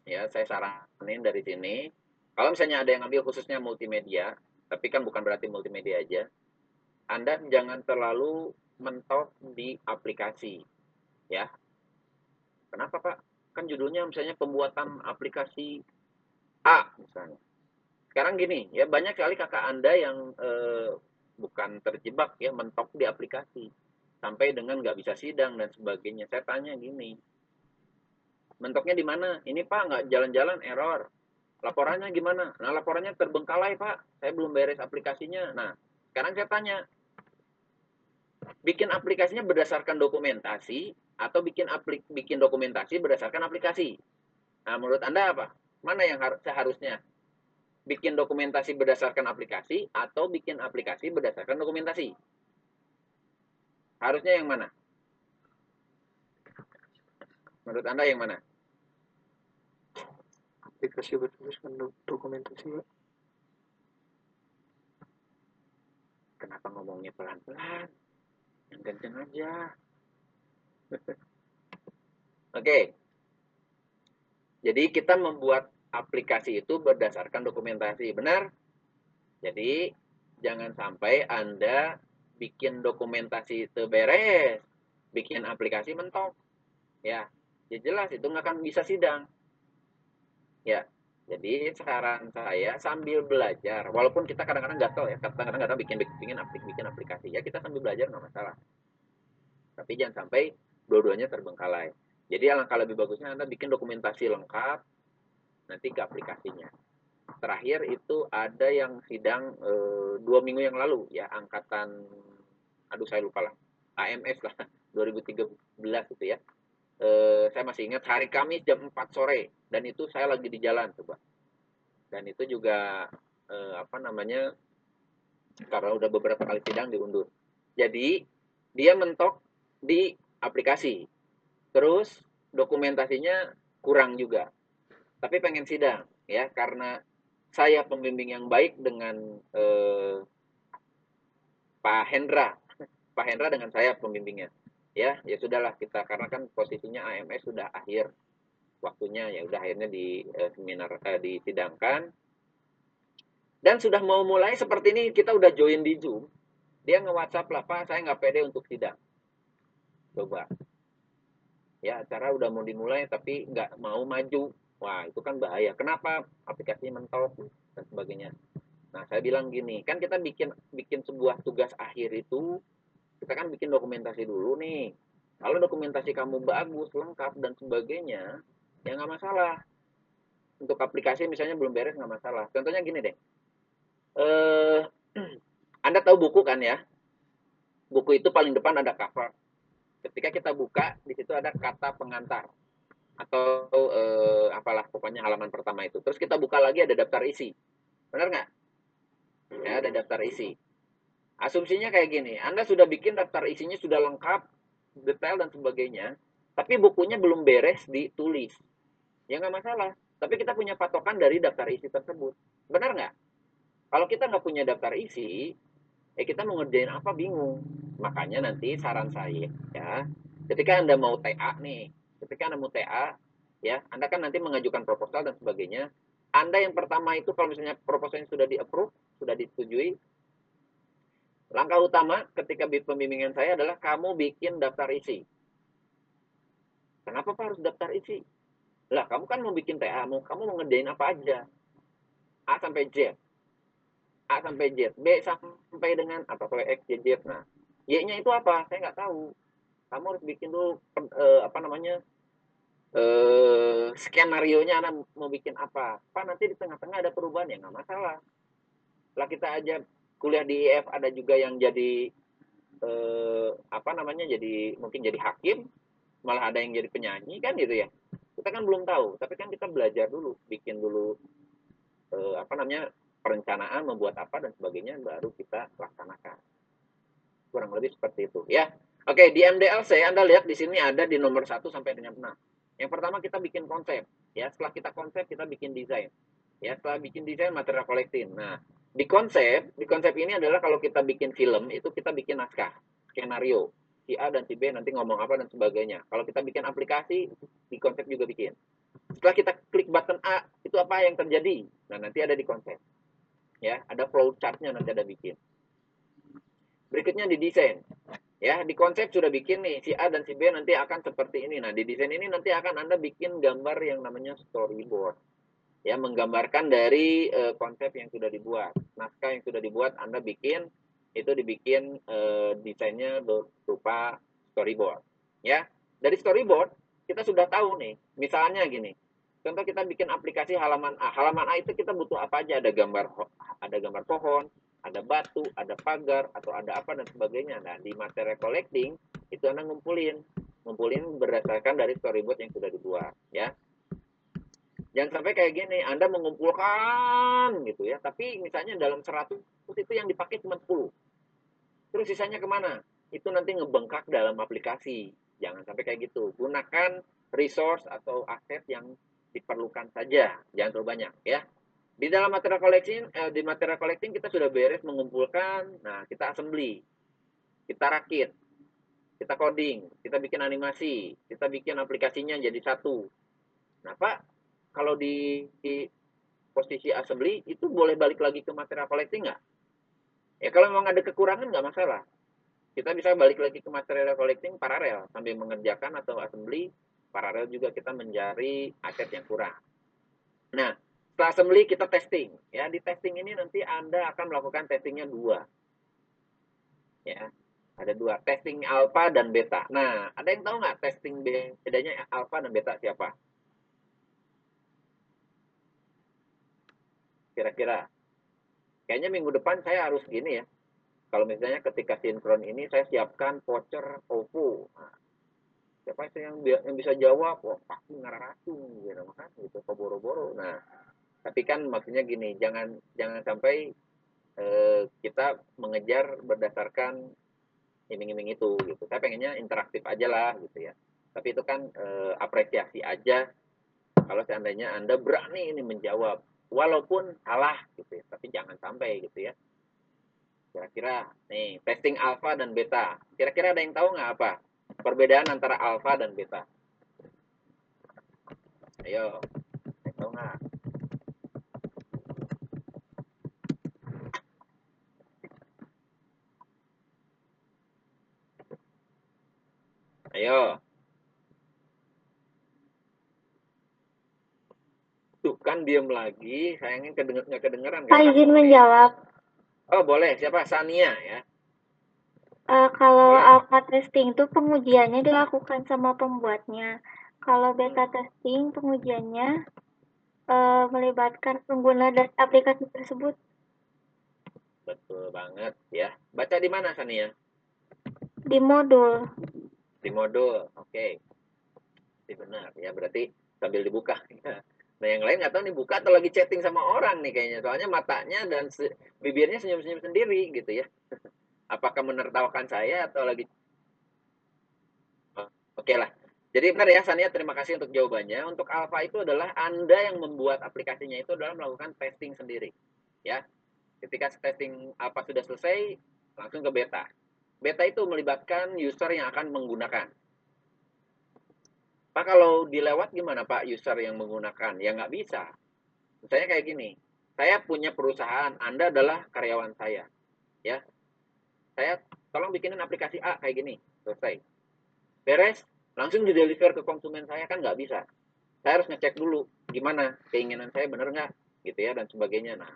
ya saya saranin dari sini. Kalau misalnya ada yang ambil khususnya multimedia tapi kan bukan berarti multimedia aja anda jangan terlalu mentok di aplikasi ya. Kenapa pak? Kan judulnya misalnya pembuatan aplikasi A misalnya. Sekarang gini ya banyak sekali kakak anda yang eh, bukan terjebak ya mentok di aplikasi sampai dengan nggak bisa sidang dan sebagainya. Saya tanya gini mentoknya di mana ini pak nggak jalan-jalan error laporannya gimana nah laporannya terbengkalai pak saya belum beres aplikasinya nah sekarang saya tanya bikin aplikasinya berdasarkan dokumentasi atau bikin aplik bikin dokumentasi berdasarkan aplikasi. Nah, menurut Anda apa? Mana yang harus seharusnya? Bikin dokumentasi berdasarkan aplikasi atau bikin aplikasi berdasarkan dokumentasi? Harusnya yang mana? Menurut Anda yang mana? Aplikasi berdasarkan dokumentasi Pak. Kenapa ngomongnya pelan-pelan? Yang kenceng aja. [laughs] Oke. Jadi kita membuat aplikasi itu berdasarkan dokumentasi, benar? Jadi jangan sampai Anda bikin dokumentasi itu beres, bikin aplikasi mentok. Ya, ya jelas itu nggak akan bisa sidang. Ya, jadi saran saya sambil belajar, walaupun kita kadang-kadang gatel ya, kadang-kadang gatel bikin bikin bikin aplikasi ya kita sambil belajar nggak masalah. Tapi jangan sampai dua-duanya terbengkalai. Jadi alangkah lebih bagusnya Anda bikin dokumentasi lengkap nanti ke aplikasinya. Terakhir itu ada yang sidang e, dua minggu yang lalu ya angkatan, aduh saya lupa lah, AMS lah [laughs] 2013 itu ya. E, saya masih ingat hari Kamis jam 4 sore dan itu saya lagi di jalan coba. Dan itu juga e, apa namanya karena udah beberapa kali sidang diundur. Jadi dia mentok di aplikasi. Terus dokumentasinya kurang juga. Tapi pengen sidang ya karena saya pembimbing yang baik dengan eh, Pak Hendra. Pak Hendra dengan saya pembimbingnya. Ya, ya sudahlah kita karena kan posisinya AMS sudah akhir waktunya ya udah akhirnya di eh, seminar eh, disidangkan. Dan sudah mau mulai seperti ini kita udah join di Zoom. Dia nge-WhatsApp lah Pak saya nggak pede untuk sidang. Coba. Ya acara udah mau dimulai tapi nggak mau maju. Wah itu kan bahaya. Kenapa? Aplikasi mentok dan sebagainya. Nah saya bilang gini kan kita bikin bikin sebuah tugas akhir itu kita kan bikin dokumentasi dulu nih. Kalau dokumentasi kamu bagus lengkap dan sebagainya ya nggak masalah. Untuk aplikasi misalnya belum beres nggak masalah. Contohnya gini deh. Eh [clears throat] anda tahu buku kan ya? Buku itu paling depan ada cover. Ketika kita buka di situ ada kata pengantar. Atau eh, apalah pokoknya halaman pertama itu. Terus kita buka lagi ada daftar isi. Benar nggak? Ya ada daftar isi asumsinya kayak gini anda sudah bikin daftar isinya sudah lengkap detail dan sebagainya tapi bukunya belum beres ditulis ya nggak masalah. Tapi kita punya patokan dari daftar isi tersebut. Benar nggak? Kalau kita nggak punya daftar isi, eh kita mau ngerjain apa bingung. Makanya nanti saran saya, ya, ketika Anda mau TA nih, ketika Anda mau TA, ya, Anda kan nanti mengajukan proposal dan sebagainya. Anda yang pertama itu kalau misalnya proposalnya sudah di-approve, sudah disetujui, langkah utama ketika pembimbingan saya adalah kamu bikin daftar isi. Kenapa Pak harus daftar isi? Lah, kamu kan mau bikin TA, mau kamu mau ngerjain apa aja? A sampai Z. A sampai Z. B sampai dengan atau sampai X, Y, Z. Nah, Y-nya itu apa? Saya nggak tahu. Kamu harus bikin dulu eh, apa namanya? Eh, skenario-nya Anda mau bikin apa? Pak, nanti di tengah-tengah ada perubahan ya nggak masalah. Lah kita aja kuliah di IF ada juga yang jadi eh, apa namanya? Jadi mungkin jadi hakim, malah ada yang jadi penyanyi kan gitu ya. Kita kan belum tahu tapi kan kita belajar dulu bikin dulu eh, apa namanya perencanaan membuat apa dan sebagainya baru kita laksanakan. Kurang lebih seperti itu ya. Oke di MDLC Anda lihat di sini ada di nomor 1 sampai dengan 6 yang pertama kita bikin konsep ya. Setelah kita konsep kita bikin desain. Ya setelah bikin desain material collecting nah di konsep di konsep ini adalah kalau kita bikin film itu kita bikin naskah skenario si A dan si B nanti ngomong apa dan sebagainya. Kalau kita bikin aplikasi, di konsep juga bikin. Setelah kita klik button A, itu apa yang terjadi? Nah, nanti ada di konsep. Ya, ada flow chartnya nanti ada bikin. Berikutnya di desain. Ya, di konsep sudah bikin nih, si A dan si B nanti akan seperti ini. Nah, di desain ini nanti akan Anda bikin gambar yang namanya storyboard. Ya, menggambarkan dari uh, konsep yang sudah dibuat. Naskah yang sudah dibuat Anda bikin itu dibikin uh, desainnya berupa storyboard ya. Dari storyboard kita sudah tahu nih misalnya gini contoh kita bikin aplikasi halaman A. Halaman A itu kita butuh apa aja? Ada gambar ada gambar pohon ada batu ada pagar atau ada apa dan sebagainya. Nah di materi collecting itu anda ngumpulin. Ngumpulin berdasarkan dari storyboard yang sudah dibuat ya jangan sampai kayak gini anda mengumpulkan gitu ya tapi misalnya dalam 100 itu yang dipakai cuma 10 Terus sisanya ke mana? Itu nanti ngebengkak dalam aplikasi. Jangan sampai kayak gitu. Gunakan resource atau aset yang diperlukan saja. Jangan terlalu banyak ya. Di dalam material collecting, eh, di material collecting kita sudah beres mengumpulkan. Nah, kita assembly. Kita rakit. Kita coding. Kita bikin animasi. Kita bikin aplikasinya jadi satu. Nah, Pak, kalau di, di posisi assembly itu boleh balik lagi ke material collecting nggak? Ya kalau memang ada kekurangan nggak masalah. Kita bisa balik lagi ke material collecting paralel sambil mengerjakan atau assembly paralel juga kita mencari aset yang kurang. Nah, setelah assembly kita testing. Ya, di testing ini nanti Anda akan melakukan testingnya dua. Ya, ada dua. Testing alpha dan beta. Nah, ada yang tahu nggak testing bedanya alpha dan beta siapa? Kira-kira kayaknya minggu depan saya harus gini ya. Kalau misalnya ketika sinkron ini saya siapkan voucher OVO. Nah, siapa sih yang, yang bisa jawab? Wah, pasti ngararacung gitu kan gitu boro-boro. Nah, tapi kan maksudnya gini, jangan jangan sampai eh, kita mengejar berdasarkan iming-iming itu gitu. Saya pengennya interaktif aja lah gitu ya. Tapi itu kan eh, apresiasi aja kalau seandainya Anda berani ini menjawab walaupun salah gitu ya, tapi jangan sampai gitu ya. Kira-kira nih testing alpha dan beta. Kira-kira ada yang tahu nggak apa perbedaan antara alpha dan beta? Ayo, yang tahu nggak? Ayo. Tuh kan diem lagi, sayangnya kedenger, nggak kedengeran Pak kan? izin menjawab. Oh boleh, siapa? Sania ya. Eh, kalau Boleh. alpha testing itu pengujiannya dilakukan sama pembuatnya. Kalau beta testing pengujiannya eh, melibatkan pengguna dan aplikasi tersebut. Betul banget ya. Baca di mana Sania? Di modul. Di modul. Oke. Ini benar ya, berarti sambil dibuka. [laughs] Nah yang lain nggak tahu nih buka atau lagi chatting sama orang nih kayaknya. Soalnya matanya dan se- bibirnya senyum-senyum sendiri gitu ya. [laughs] Apakah menertawakan saya atau lagi Oke lah. Jadi benar ya Sania, terima kasih untuk jawabannya. Untuk alpha itu adalah Anda yang membuat aplikasinya itu adalah melakukan testing sendiri. Ya. Ketika testing alpha sudah selesai, langsung ke beta. Beta itu melibatkan user yang akan menggunakan. Pak kalau dilewat gimana Pak user yang menggunakan? Ya nggak bisa. Misalnya kayak gini, saya punya perusahaan, Anda adalah karyawan saya. Ya, saya tolong bikinin aplikasi A kayak gini, selesai. Beres, langsung di deliver ke konsumen saya kan nggak bisa. Saya harus ngecek dulu gimana keinginan saya bener nggak, gitu ya dan sebagainya. Nah,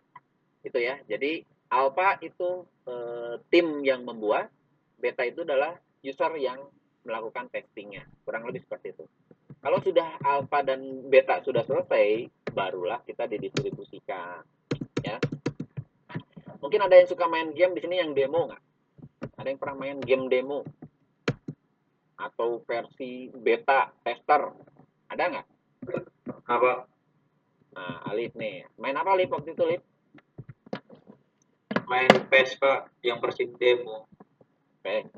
itu ya. Jadi alpha itu eh, tim yang membuat, beta itu adalah user yang melakukan testingnya, kurang lebih seperti itu. Kalau sudah alpha dan beta sudah selesai, barulah kita didistribusikan, ya. Mungkin ada yang suka main game di sini yang demo nggak? Ada yang pernah main game demo? Atau versi beta tester? Ada nggak? Apa? Nah, Alif nih. Main apa Alif waktu itu, Alif? Main PES Pak, yang versi demo. Oke.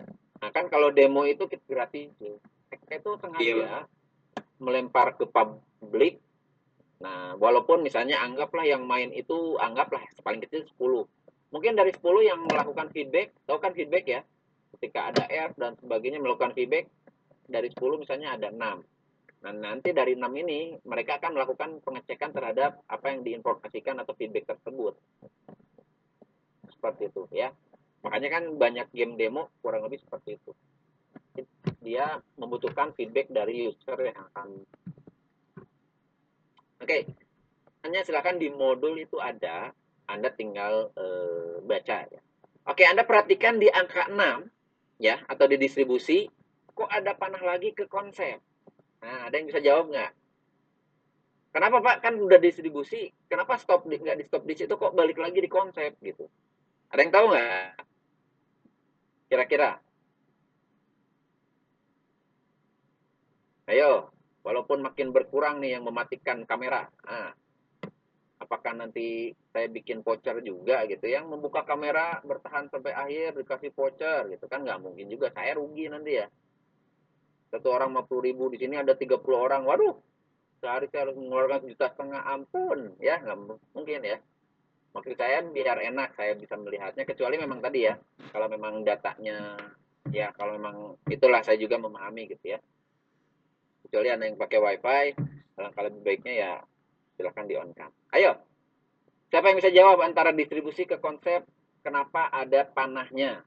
Nah, kan kalau demo itu kita gratis. Kita itu sengaja Iya. Melempar ke publik. Nah, walaupun misalnya anggaplah yang main itu anggaplah paling kecil 10. Mungkin dari 10 yang melakukan feedback, tahu kan feedback ya? Ketika ada error dan sebagainya melakukan feedback, dari 10 misalnya ada 6. Nah, nanti dari 6 ini mereka akan melakukan pengecekan terhadap apa yang diinformasikan atau feedback tersebut. Seperti itu ya. Makanya kan banyak game demo kurang lebih seperti itu. Dia membutuhkan feedback dari user yang akan Oke, hanya silakan di modul itu ada, Anda tinggal eh, baca ya. Oke, Anda perhatikan di angka 6 ya atau di distribusi kok ada panah lagi ke konsep. Nah, ada yang bisa jawab nggak? Kenapa Pak kan udah distribusi, kenapa stop di, nggak di stop di situ kok balik lagi di konsep gitu? Ada yang tahu nggak? Kira-kira? Ayo, walaupun makin berkurang nih yang mematikan kamera. Nah, apakah nanti saya bikin voucher juga gitu? Yang membuka kamera bertahan sampai akhir dikasih voucher gitu kan nggak mungkin juga. Saya rugi nanti ya. Satu orang 50 ribu di sini ada 30 orang. Waduh sehari saya harus mengeluarkan juta setengah ampun. Ya nggak mu- mungkin ya. Maksud saya biar enak saya bisa melihatnya kecuali memang tadi ya kalau memang datanya ya kalau memang itulah saya juga memahami gitu ya kecuali ada yang pakai wifi alangkah lebih baiknya ya silahkan di on kan ayo siapa yang bisa jawab antara distribusi ke konsep kenapa ada panahnya?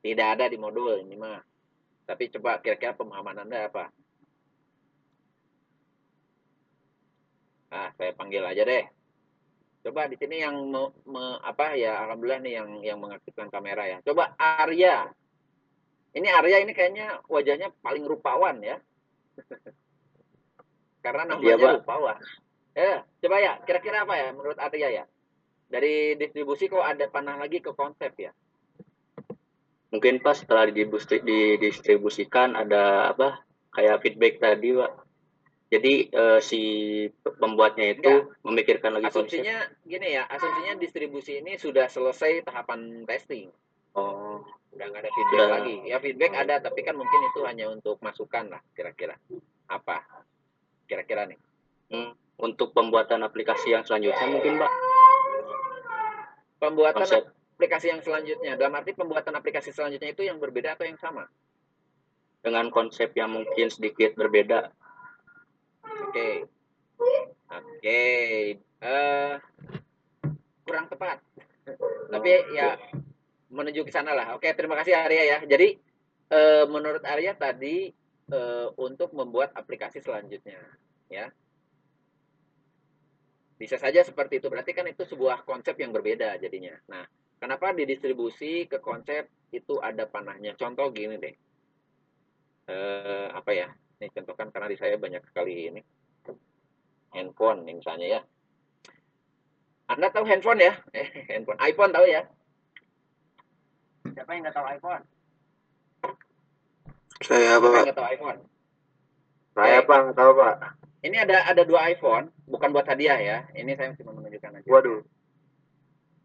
Tidak ada di modul ini mah. Tapi coba kira-kira pemahaman anda apa? Ah saya panggil aja deh. Coba di sini yang me, me- apa ya alhamdulillah nih yang yang mengaktifkan kamera ya. Coba Arya. Ini Arya ini kayaknya wajahnya paling rupawan ya [laughs] karena namanya Iya, Pak. rupawan ya coba ya kira-kira apa ya menurut Arya ya dari distribusi kok ada panah lagi ke konsep ya mungkin pas setelah didistribusikan ada apa kayak feedback tadi pak Jadi eh, si pembuatnya itu memikirkan lagi konsep. Asumsinya gini ya, asumsinya distribusi ini sudah selesai tahapan testing. Oh, Udah nggak ada feedback Udah. lagi. Ya feedback ada, tapi kan mungkin itu hanya untuk masukan lah kira-kira. Apa? Kira-kira nih. hmm, untuk pembuatan aplikasi yang selanjutnya mungkin Mbak Pembuatan konsep aplikasi yang selanjutnya, dalam arti pembuatan aplikasi selanjutnya itu yang berbeda atau yang sama? dengan konsep yang mungkin sedikit berbeda. Oke. Oke. Eh kurang tepat. Tapi ya menuju ke sana lah. Oke, terima kasih Arya ya. Jadi eh, menurut Arya tadi eh, untuk membuat aplikasi selanjutnya, ya. Bisa saja seperti itu. Berarti kan itu sebuah konsep yang berbeda jadinya. Nah, kenapa didistribusi ke konsep itu ada panahnya? Contoh gini deh. Eh, apa ya? Ini contohkan karena di saya banyak sekali ini handphone misalnya ya. Anda tahu handphone ya? Eh, handphone, iPhone tahu ya? Siapa yang nggak tahu iPhone? Saya Pak. nggak tahu iPhone? Saya nggak tahu Pak. Ini ada ada dua iPhone, bukan buat hadiah ya. Ini saya cuma menunjukkan aja. Waduh.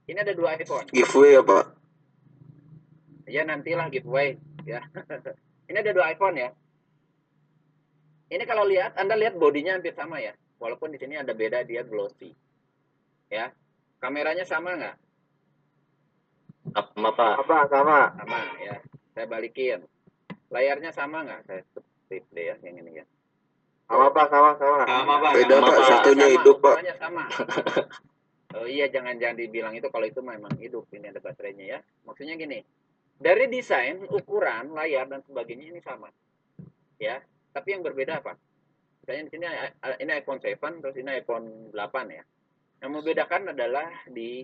Ini ada dua iPhone. Giveaway ya Pak. Ya nantilah giveaway ya. [laughs] Ini ada dua iPhone ya. Ini kalau lihat, Anda lihat bodinya hampir sama ya. Walaupun di sini ada beda dia glossy. Ya. Kameranya sama nggak? Apa Pak? Apa sama? Sama ya. Saya balikin. Layarnya sama nggak? Saya flip deh ya yang ini ya. Sama Pak, sama sama. Sama Pak. Beda Sama, Pak, Pak. satunya sama, hidup Pak. sama. [laughs] Oh iya, jangan jangan dibilang itu kalau itu memang hidup. Ini ada baterainya ya. Maksudnya gini, dari desain, ukuran, layar dan sebagainya ini sama, ya. Tapi yang berbeda apa? Misalnya di sini ini iPhone 7, terus ini iPhone 8 ya. Yang membedakan adalah di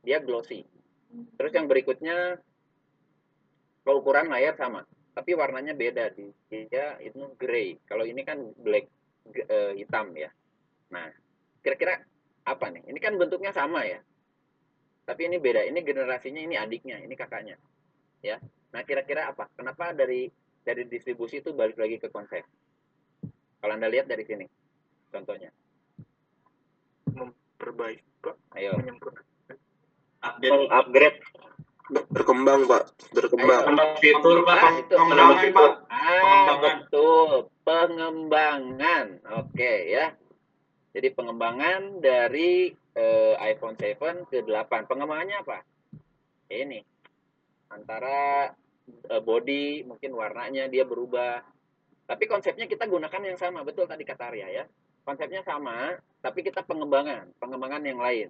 dia glossy. Terus yang berikutnya kalau ukuran layar sama, tapi warnanya beda di dia itu gray. Kalau ini kan black eh, hitam ya. Nah, kira-kira apa nih? Ini kan bentuknya sama ya. Tapi ini beda. Ini generasinya, ini adiknya, ini kakaknya. Ya. Nah, kira-kira apa? Kenapa dari dari distribusi itu balik lagi ke konsep? Kalau Anda lihat dari sini. Contohnya. Memperbaiki Pak. Ayo. Menyempurnakan. Update. Mengupgrade Berkembang Pak. Berkembang. Tambah fitur Pak. Nah, itu. Pengembangan Pak. Ah, Pengembangan. betul. Pengembangan. Oke, ya. Jadi pengembangan dari eh, iPhone 7 ke 8. Pengembangannya apa? Ini. Antara eh, body, mungkin warnanya dia berubah. Tapi konsepnya kita gunakan yang sama. Betul tadi kata Arya ya. Konsepnya sama, tapi kita pengembangan. Pengembangan yang lain.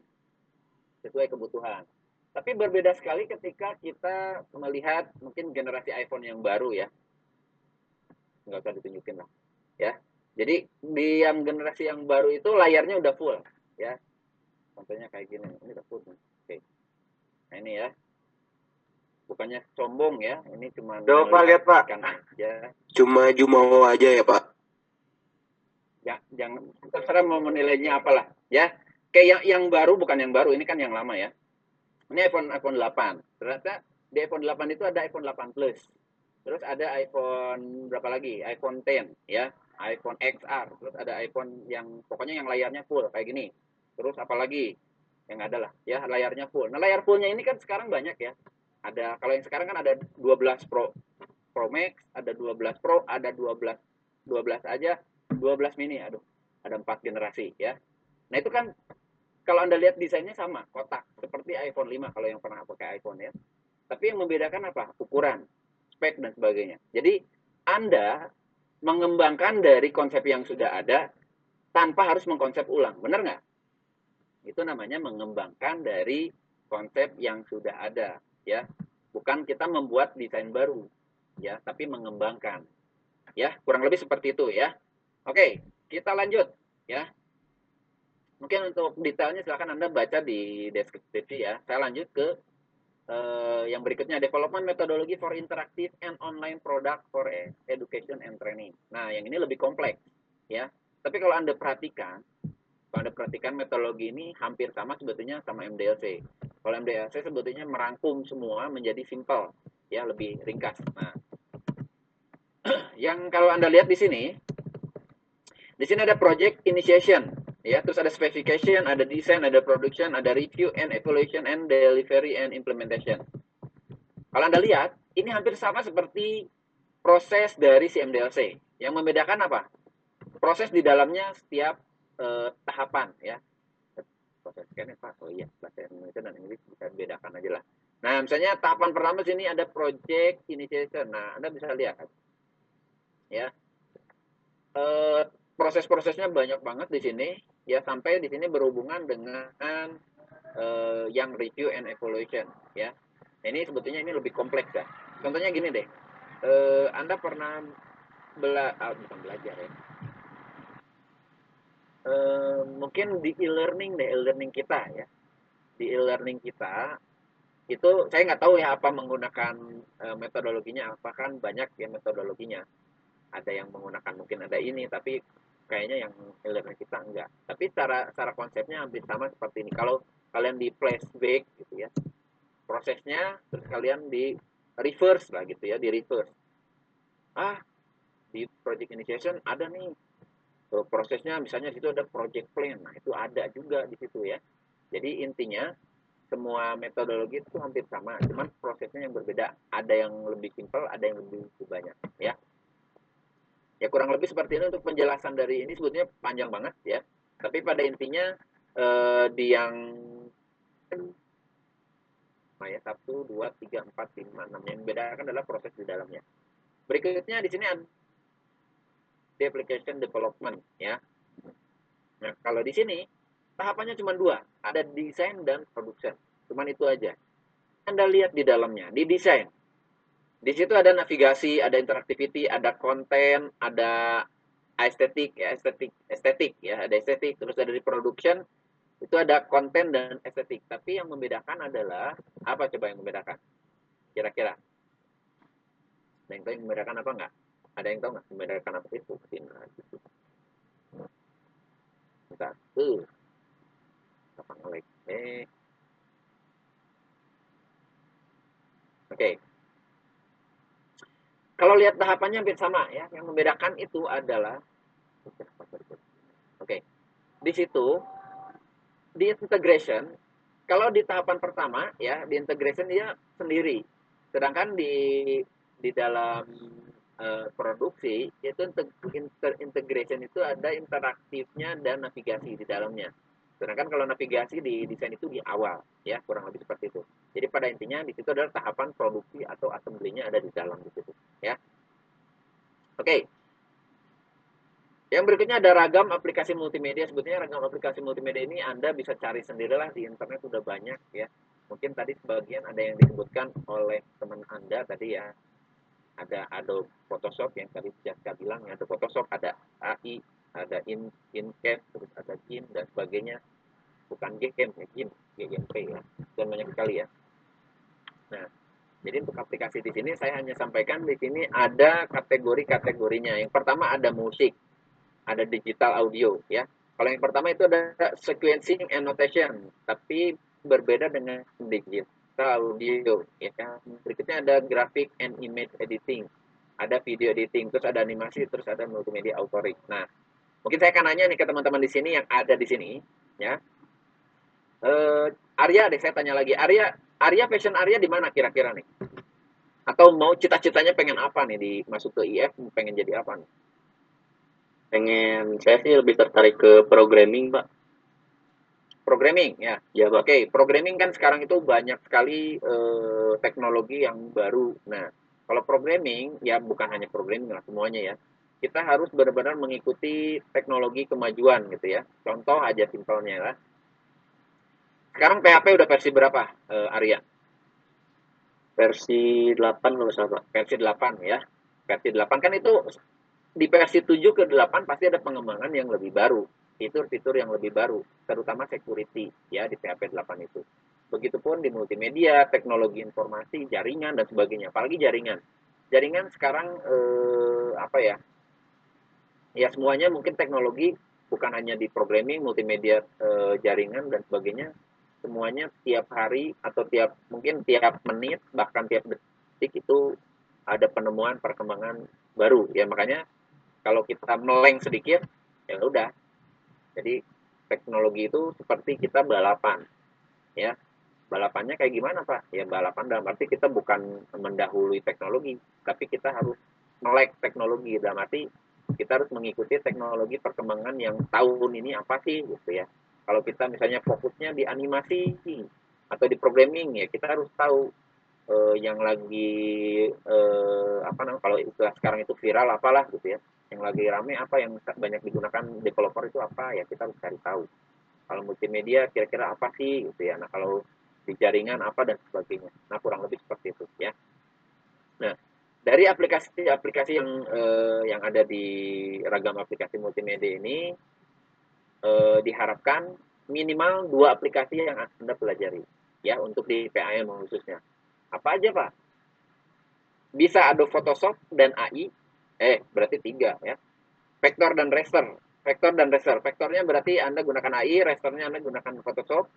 Sesuai kebutuhan. Tapi berbeda sekali ketika kita melihat mungkin generasi iPhone yang baru ya. Nggak usah ditunjukin lah. Ya. Jadi di yang generasi yang baru itu layarnya udah full. Ya. Contohnya kayak gini. Ini udah full. nih. Oke. Nah ini ya. Bukannya sombong ya. Ini cuma Coba lihat, Pak. aja. Cuma jumawa aja ya Pak. Ya, jangan terserah mau menilainya apalah. Ya. Kayak yang, yang baru bukan yang baru. Ini kan yang lama ya. Ini iPhone iPhone 8. Ternyata di iPhone 8 itu ada iPhone 8 Plus. Terus ada iPhone berapa lagi? iPhone 10 ya, iPhone XR. Terus ada iPhone yang pokoknya yang layarnya full kayak gini. Terus apalagi yang ada lah ya layarnya full. Nah, layar fullnya ini kan sekarang banyak ya. Ada kalau yang sekarang kan ada 12 Pro Pro Max, ada 12 Pro, ada 12 12 aja, 12 mini. Aduh, ada empat generasi ya. Nah, itu kan kalau Anda lihat desainnya sama, kotak seperti iPhone 5 kalau yang pernah pakai iPhone ya. Tapi yang membedakan apa? Ukuran, spek dan sebagainya. Jadi Anda mengembangkan dari konsep yang sudah ada tanpa harus mengkonsep ulang. Benar nggak? Itu namanya mengembangkan dari konsep yang sudah ada, ya. Bukan kita membuat desain baru, ya, tapi mengembangkan. Ya, kurang lebih seperti itu ya. Oke, kita lanjut, ya. Mungkin untuk detailnya silakan Anda baca di deskripsi ya. Saya lanjut ke eh, yang berikutnya development methodology for interactive and online product for e- education and training. Nah, yang ini lebih kompleks ya. Tapi kalau Anda perhatikan, kalau Anda perhatikan metodologi ini hampir sama sebetulnya sama MDLC. Kalau MDLC sebetulnya merangkum semua menjadi simple, ya lebih ringkas. Nah, [clears throat] yang kalau Anda lihat di sini Di sini ada project initiation, ya. Terus ada specification, ada design, ada production, ada review and evaluation and delivery and implementation. Kalau Anda lihat, ini hampir sama seperti proses dari CMDLC. Yang membedakan apa? Proses di dalamnya setiap eh, tahapan, ya. Proses kan Pak? Oh iya, bahasa Indonesia dan Inggris bisa bedakan aja lah. Nah, misalnya tahapan pertama sini ada project initiation. Nah, Anda bisa lihat. Ya. Eh, proses-prosesnya banyak banget di sini ya sampai di sini berhubungan dengan uh, yang review and evaluation ya. Ini sebetulnya ini lebih kompleks ya. Contohnya gini deh. Uh, anda pernah bela ah, bukan belajar ya. Uh, mungkin di e-learning deh e-learning kita ya. Di e-learning kita itu saya nggak tahu ya apa menggunakan uh, metodologinya. Apa kan banyak ya metodologinya. Ada yang menggunakan mungkin ada ini tapi kayaknya yang e kita enggak. Tapi cara cara konsepnya hampir sama seperti ini. Kalau kalian di flashback gitu ya prosesnya terus kalian di reverse lah gitu ya di reverse. Ah di project initiation ada nih. Prosesnya misalnya situ ada project plan. Nah itu ada juga di situ ya. Jadi intinya semua metodologi itu hampir sama cuman prosesnya yang berbeda. Ada yang lebih simpel ada yang lebih banyak ya Ya kurang lebih seperti ini untuk penjelasan dari ini sebetulnya panjang banget ya. Tapi pada intinya eh, di yang Maya 1, 2, 3, 4, 5, 6 yang membedakan adalah proses di dalamnya. Berikutnya di sini ada application development ya. Nah, kalau di sini tahapannya cuma dua, ada desain dan production. Cuman itu aja. Anda lihat di dalamnya, di desain di situ ada navigasi, ada interactivity, ada konten, ada estetik ya, estetik, estetik ya, ada estetik, terus ada reproduction, itu ada konten dan estetik. Tapi yang membedakan adalah apa coba yang membedakan? Kira-kira? Ada yang tahu yang membedakan apa enggak? Ada yang tahu nggak membedakan apa itu? Uh. Apa ngelag? Eh. Oke. Okay. Kalau lihat tahapannya hampir sama ya. Yang membedakan itu adalah Oke. Okay. Di situ di integration kalau di tahapan pertama ya di integration dia sendiri. Sedangkan di di dalam uh, produksi itu inter, integration itu ada interaktifnya dan navigasi di dalamnya. Sedangkan kalau navigasi di desain itu di awal, ya kurang lebih seperti itu. Jadi pada intinya di situ adalah tahapan produksi atau assembly-nya ada di dalam di situ, ya. Oke. Yang berikutnya ada ragam aplikasi multimedia. Sebetulnya ragam aplikasi multimedia ini Anda bisa cari sendirilah di internet sudah banyak ya. Mungkin tadi sebagian ada yang disebutkan oleh teman Anda tadi ya. Ada Adobe Photoshop yang tadi Jessica bilang ya, ada Photoshop, ada AI, ada in incap terus ada gin dan sebagainya. Bukan game ya gin GMP ya. Dan banyak sekali ya. Nah jadi untuk aplikasi di sini saya hanya sampaikan di sini ada kategori-kategorinya. Yang pertama ada musik ada digital audio ya. Kalau yang pertama itu ada sequencing and notation tapi berbeda dengan digital audio ya. Berikutnya ada graphic and image editing. Ada video editing terus ada animasi terus ada multimedia authoring nah Mungkin saya akan nanya nih ke teman-teman di sini yang ada di sini, ya. Uh, Arya deh saya tanya lagi. Arya, Arya fashion Arya di mana kira-kira nih? Atau mau cita-citanya pengen apa nih di masuk ke IF? Pengen jadi apa nih? Pengen saya sih lebih tertarik ke programming, Pak. Programming ya. Ya, Pak. Oke, okay, programming kan sekarang itu banyak sekali uh, teknologi yang baru. Nah, kalau programming ya bukan hanya programming lah semuanya ya kita harus benar-benar mengikuti teknologi kemajuan gitu ya. Contoh aja simpelnya lah. Sekarang PHP udah versi berapa, uh, Arya? Versi 8 kalau salah, Versi 8 ya. Versi 8 kan itu di versi 7 ke 8 pasti ada pengembangan yang lebih baru. Fitur-fitur yang lebih baru, terutama security ya di PHP 8 itu. Begitupun di multimedia, teknologi informasi, jaringan dan sebagainya, apalagi jaringan. Jaringan sekarang eh, apa ya? Ya semuanya mungkin teknologi bukan hanya di programming, multimedia e, jaringan dan sebagainya, semuanya tiap hari atau tiap mungkin tiap menit bahkan tiap detik itu ada penemuan perkembangan baru. Ya makanya kalau kita meleng sedikit ya udah. Jadi teknologi itu seperti kita balapan. Ya balapannya kayak gimana pak? Ya balapan dalam arti kita bukan mendahului teknologi tapi kita harus melek teknologi. Dalam arti kita harus mengikuti teknologi perkembangan yang tahun ini apa sih gitu ya. Kalau kita misalnya fokusnya di animasi atau di programming ya kita harus tahu eh, yang lagi eh, apa namanya kalau istilah sekarang itu viral apalah gitu ya. Yang lagi rame apa yang banyak digunakan developer itu apa ya kita harus cari tahu. Kalau multimedia kira-kira apa sih gitu ya. Nah kalau di jaringan apa dan sebagainya. Nah kurang lebih seperti itu ya. Nah dari aplikasi-aplikasi yang eh, yang ada di ragam aplikasi multimedia ini eh, diharapkan minimal dua aplikasi yang anda pelajari ya untuk di PAM khususnya. Apa aja pak? Bisa Adobe Photoshop dan AI eh berarti tiga ya. Vektor dan raster. Vektor dan raster. Vektornya berarti anda gunakan AI rasternya anda gunakan Photoshop.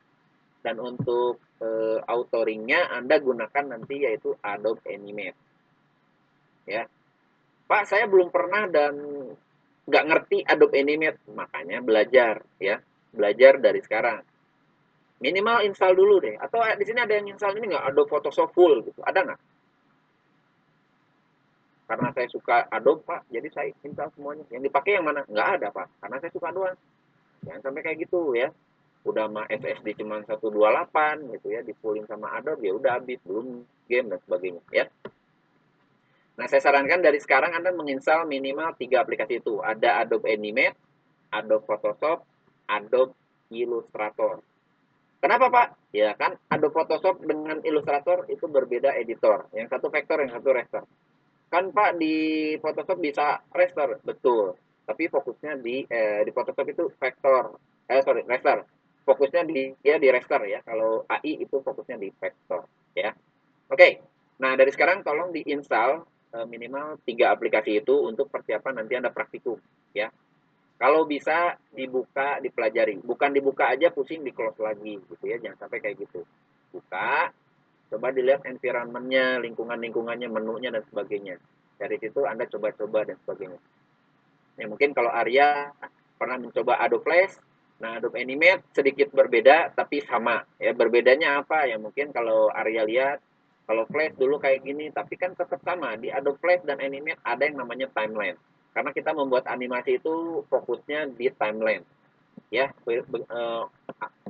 Dan untuk e, autoringnya anda gunakan nanti yaitu Adobe Animate ya. Pak saya belum pernah dan nggak ngerti Adobe Animate makanya belajar ya. Belajar dari sekarang. Minimal install dulu deh. Atau di sini ada yang install ini nggak? Adobe Photoshop full gitu. Ada nggak? Karena saya suka Adobe pak. Jadi saya install semuanya. Yang dipakai yang mana? Nggak ada pak. Karena saya suka doang. Jangan sampai kayak gitu ya. Udah mah SSD cuma 128 gitu ya. Dipulin sama Adobe ya udah habis. Belum game dan sebagainya ya nah saya sarankan dari sekarang anda menginstal minimal tiga aplikasi itu. Ada Adobe Animate Adobe Photoshop Adobe Illustrator. Kenapa Pak? Ya kan Adobe Photoshop dengan Illustrator itu berbeda editor. Yang satu vektor, yang satu raster. Kan Pak di Photoshop bisa raster betul. Tapi fokusnya di eh, di Photoshop itu vektor. Eh sorry raster. Fokusnya di ya di raster ya. Kalau AI itu fokusnya di vektor ya. Oke. Nah dari sekarang tolong diinstal minimal tiga aplikasi itu untuk persiapan nanti anda praktikum ya kalau bisa dibuka dipelajari bukan dibuka aja pusing di close lagi gitu ya jangan sampai kayak gitu buka Coba dilihat environment-nya, lingkungan-lingkungannya, menunya, dan sebagainya. Dari situ Anda coba-coba dan sebagainya. Ya, mungkin kalau Arya pernah mencoba Adobe Flash, nah Adobe Animate sedikit berbeda, tapi sama. Ya, berbedanya apa? Ya mungkin kalau Arya lihat, kalau Flash dulu kayak gini, tapi kan tetap sama. Di Adobe Flash dan Animate ada yang namanya timeline. Karena kita membuat animasi itu fokusnya di timeline. Ya uh,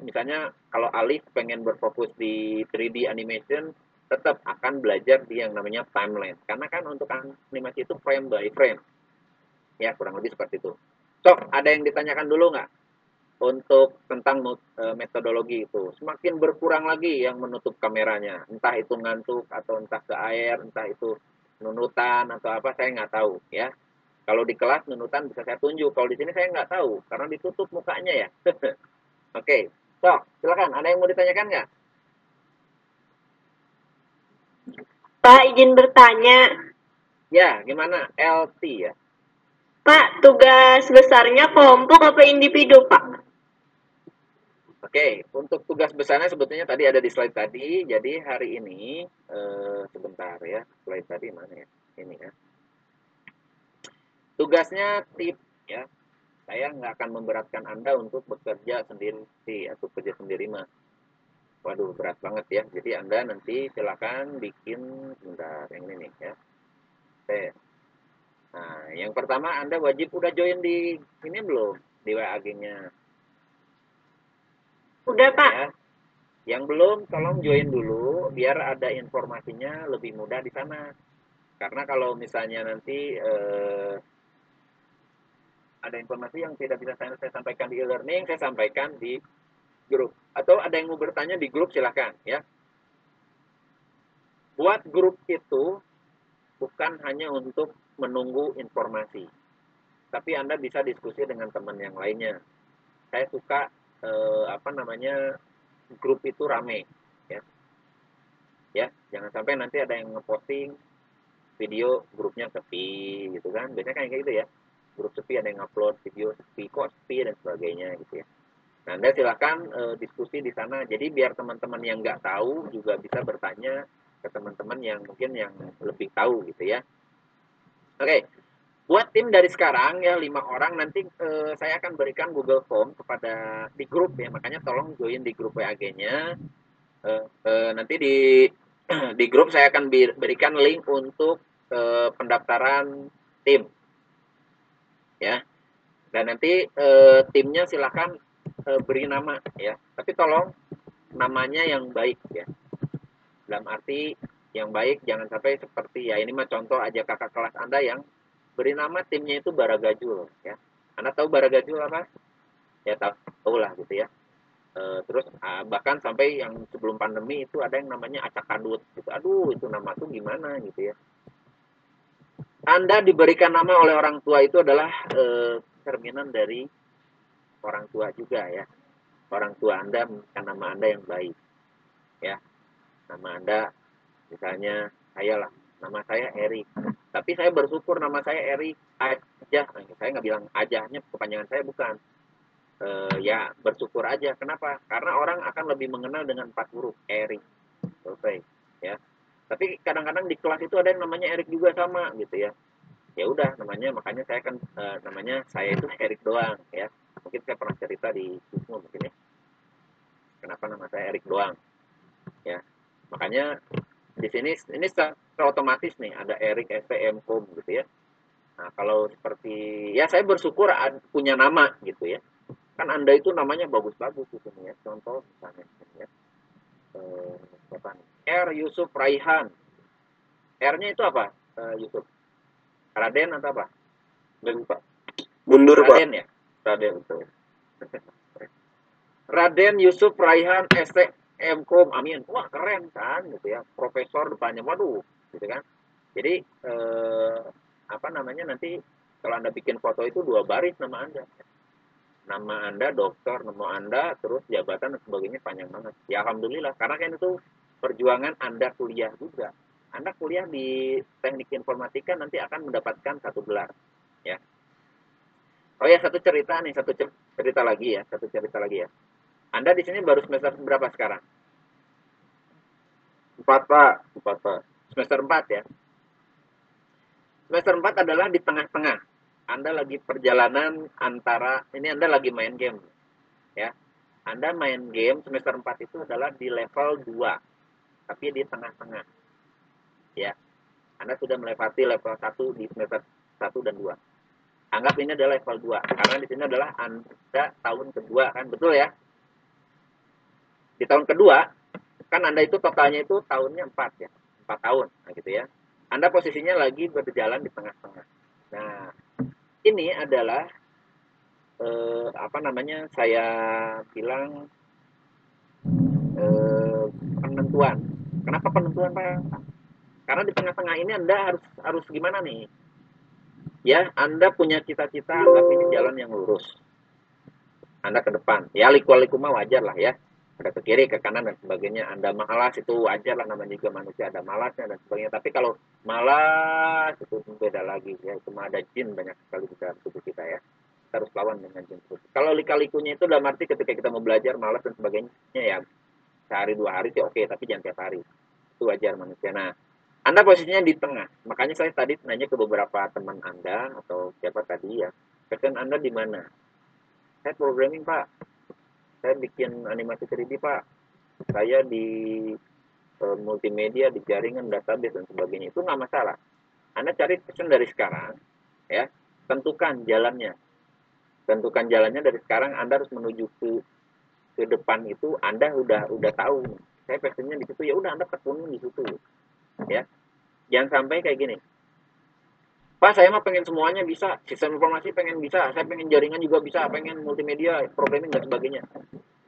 misalnya kalau Alif pengen berfokus di 3D animation tetap akan belajar di yang namanya timeline. Karena kan untuk animasi itu frame by frame. Ya kurang lebih seperti itu. So ada yang ditanyakan dulu nggak untuk tentang uh, metodologi itu semakin berkurang lagi yang menutup kameranya entah itu ngantuk atau entah ke air entah itu nunutan atau apa saya nggak tahu ya kalau di kelas nunutan bisa saya tunjuk. Kalau di sini saya nggak tahu karena ditutup mukanya ya. [laughs] Oke, okay. so silakan. Ada yang mau ditanyakan nggak? Pak izin bertanya. Ya, gimana? LT ya. Pak, tugas besarnya kelompok apa individu, Pak? Oke, okay. untuk tugas besarnya sebetulnya tadi ada di slide tadi. Jadi hari ini, eh, sebentar ya, slide tadi mana ya? Ini ya. Tugasnya tip ya. Saya nggak akan memberatkan Anda untuk bekerja sendiri atau kerja sendiri mah. Waduh, berat banget ya. Jadi Anda nanti silakan bikin sebentar yang ini nih ya. Oke. Nah, yang pertama Anda wajib udah join di ini belum? Di WA-nya. Udah, Pak. Ya. Yang belum tolong join dulu biar ada informasinya lebih mudah di sana. Karena kalau misalnya nanti eh, ada informasi yang tidak bisa saya, saya sampaikan di e-learning, saya sampaikan di grup. Atau ada yang mau bertanya di grup, silahkan. Ya. Buat grup itu bukan hanya untuk menunggu informasi. Tapi Anda bisa diskusi dengan teman yang lainnya. Saya suka eh, apa namanya grup itu rame, ya. Ya, jangan sampai nanti ada yang ngeposting video grupnya sepi gitu kan. Biasanya kayak gitu ya. Grup sepi ada yang upload video sepi kok sepi dan sebagainya gitu ya. Nah anda silahkan e, diskusi di sana. Jadi biar teman-teman yang nggak tahu juga bisa bertanya ke teman-teman yang mungkin yang lebih tahu gitu ya. Oke buat tim dari sekarang ya lima orang nanti eh, saya akan berikan Google Form kepada di grup ya. Makanya tolong join di grup WAG-nya eh, eh, nanti di [clears throat] di grup saya akan berikan link untuk eh, pendaftaran tim. Ya. Dan nanti eh, timnya silahkan eh, beri nama ya. Tapi tolong namanya yang baik ya. Dalam arti yang baik jangan sampai seperti ya ini mah contoh aja kakak kelas anda yang beri nama timnya itu Baragajul ya. Anda tahu Baragajul apa? Ya tahu lah gitu ya. E, terus bahkan sampai yang sebelum pandemi itu ada yang namanya acak kadut gitu. Aduh itu nama tuh gimana gitu ya. Anda diberikan nama oleh orang tua itu adalah e, cerminan dari orang tua juga ya. Orang tua anda memberikan nama anda yang baik ya. Nama anda misalnya saya lah nama saya Eri. Tapi saya bersyukur nama saya Eri. Aja saya nggak bilang ajahnya kepanjangan saya bukan. E, ya bersyukur aja. Kenapa? Karena orang akan lebih mengenal dengan empat huruf Eri. Selesai ya. Tapi kadang-kadang di kelas itu ada yang namanya Erik juga sama gitu ya. Ya udah namanya makanya saya kan e, namanya saya itu Erik doang ya. Mungkin saya pernah cerita di Wisnu mungkin ya. Kenapa nama saya Erik doang ya. Makanya di sini ini secara otomatis nih ada Erik STM Com gitu ya. Nah kalau seperti ya saya bersyukur punya nama gitu ya. Kan anda itu namanya bagus-bagus gitu nih ya. Contoh misalnya ya. Eh, apa nih? R. Yusuf Raihan. R-nya itu apa eh, Yusuf? Raden atau apa? Pak mundur Raden Pak ya? Raden itu Raden Yusuf Raihan ST Mkom amin. Wah keren kan gitu ya. Profesor depannya. Waduh gitu kan. Jadi eh, apa namanya nanti kalau anda bikin foto itu dua baris nama anda. Nama anda dokter nama anda terus jabatan dan sebagainya panjang banget. Ya alhamdulillah. Karena kan itu perjuangan anda kuliah juga. Anda kuliah di teknik informatika nanti akan mendapatkan satu gelar ya. Oh ya satu cerita nih satu cerita lagi ya satu cerita lagi ya. Anda di sini baru semester berapa sekarang? Empat, Pak. Empat, Pak. Semester empat ya. Semester empat adalah di tengah-tengah. Anda lagi perjalanan antara, ini Anda lagi main game. Ya. Anda main game semester empat itu adalah di level 2. Tapi di tengah-tengah. Ya. Anda sudah melewati level 1 di semester 1 dan 2. Anggap ini adalah level 2. Karena di sini adalah Anda tahun kedua kan, betul ya? di tahun kedua kan anda itu totalnya itu tahunnya empat ya empat tahun nah gitu ya. Anda posisinya lagi berjalan di tengah-tengah. Nah ini adalah eh, apa namanya saya bilang eh, penentuan. Kenapa penentuan pak? Karena di tengah-tengah ini anda harus harus gimana nih? Ya anda punya cita-cita anggap ini jalan yang lurus. Anda ke depan. Ya liku-liku mah wajar lah ya ada ke kiri ke kanan dan sebagainya. Anda malas itu wajar lah namanya juga manusia ada malasnya dan sebagainya. Tapi kalau malas itu beda lagi ya. Cuma ada jin banyak sekali di dalam tubuh kita ya. Kita harus lawan dengan jin tersebut. Kalau lika-likunya itu dalam arti ketika kita mau belajar malas dan sebagainya ya sehari dua hari sih oke tapi jangan tiap hari. Itu wajar manusia. Nah anda posisinya di tengah. Makanya saya tadi nanya ke beberapa teman anda atau siapa tadi ya. Passion anda di mana? Saya programming pak saya bikin animasi 3D pak. Saya di e, multimedia di jaringan database dan sebagainya. Itu nggak masalah. Anda cari passion dari sekarang ya. Tentukan jalannya. Tentukan jalannya dari sekarang anda harus menuju ke ke depan itu anda udah udah tahu. Saya passionnya di situ ya udah anda tekunin di situ ya. Jangan sampai kayak gini Pak, saya mah pengen semuanya bisa. Sistem informasi pengen bisa. Saya pengen jaringan juga bisa. Pengen multimedia, programming, dan sebagainya.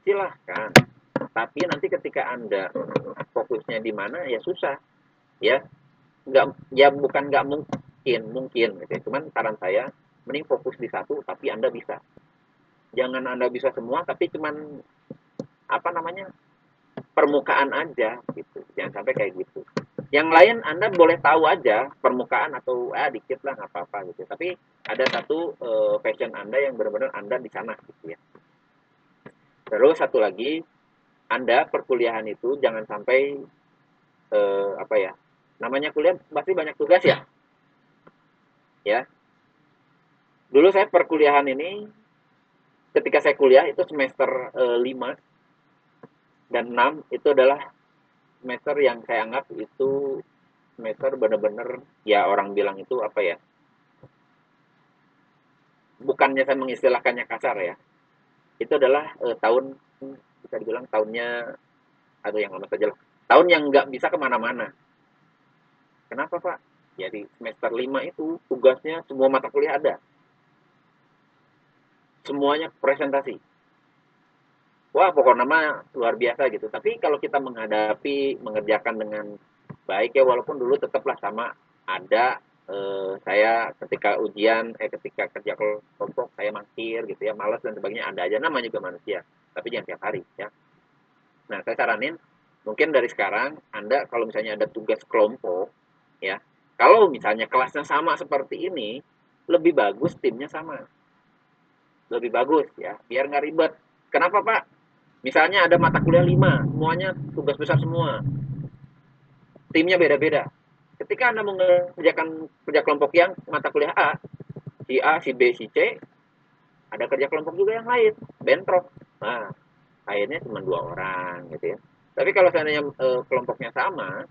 Silahkan. Tapi nanti ketika Anda fokusnya di mana, ya susah. Ya, nggak, ya bukan nggak mungkin, mungkin. Gitu. Cuman saran saya, mending fokus di satu, tapi Anda bisa. Jangan Anda bisa semua, tapi cuman, apa namanya, permukaan aja. gitu. Jangan sampai kayak gitu yang lain Anda boleh tahu aja permukaan atau ah dikit lah nggak apa-apa gitu. Tapi ada satu uh, fashion Anda yang benar-benar Anda di sana gitu ya. Terus satu lagi Anda perkuliahan itu jangan sampai uh, apa ya? Namanya kuliah pasti banyak tugas ya. Ya. dulu saya perkuliahan ini ketika saya kuliah itu semester eh, 5 dan 6 itu adalah semester yang saya anggap itu semester benar-benar ya orang bilang itu apa ya? Bukannya saya mengistilahkannya kasar ya. Itu adalah eh, tahun bisa dibilang tahunnya atau yang lama saja lah. Tahun yang nggak bisa ke mana-mana. Kenapa pak? Jadi semester 5 itu tugasnya semua mata kuliah ada. Semuanya presentasi wah pokoknya nama luar biasa gitu. Tapi kalau kita menghadapi mengerjakan dengan baik ya walaupun dulu tetaplah sama. Ada eh, saya ketika ujian eh ketika kerja kelompok saya mangkir gitu ya malas dan sebagainya. Ada aja namanya juga manusia. Tapi jangan tiap hari ya. Nah saya saranin mungkin dari sekarang anda kalau misalnya ada tugas kelompok ya kalau misalnya kelasnya sama seperti ini lebih bagus timnya sama. Lebih bagus ya. Biar nggak ribet. Kenapa pak misalnya ada mata kuliah 5 semuanya tugas besar semua. Timnya beda-beda. Ketika anda mengerjakan kerja kelompok yang mata kuliah A si A si B si C ada kerja kelompok juga yang lain bentrok. Nah akhirnya cuma dua orang gitu ya. Tapi kalau seandainya e, kelompoknya sama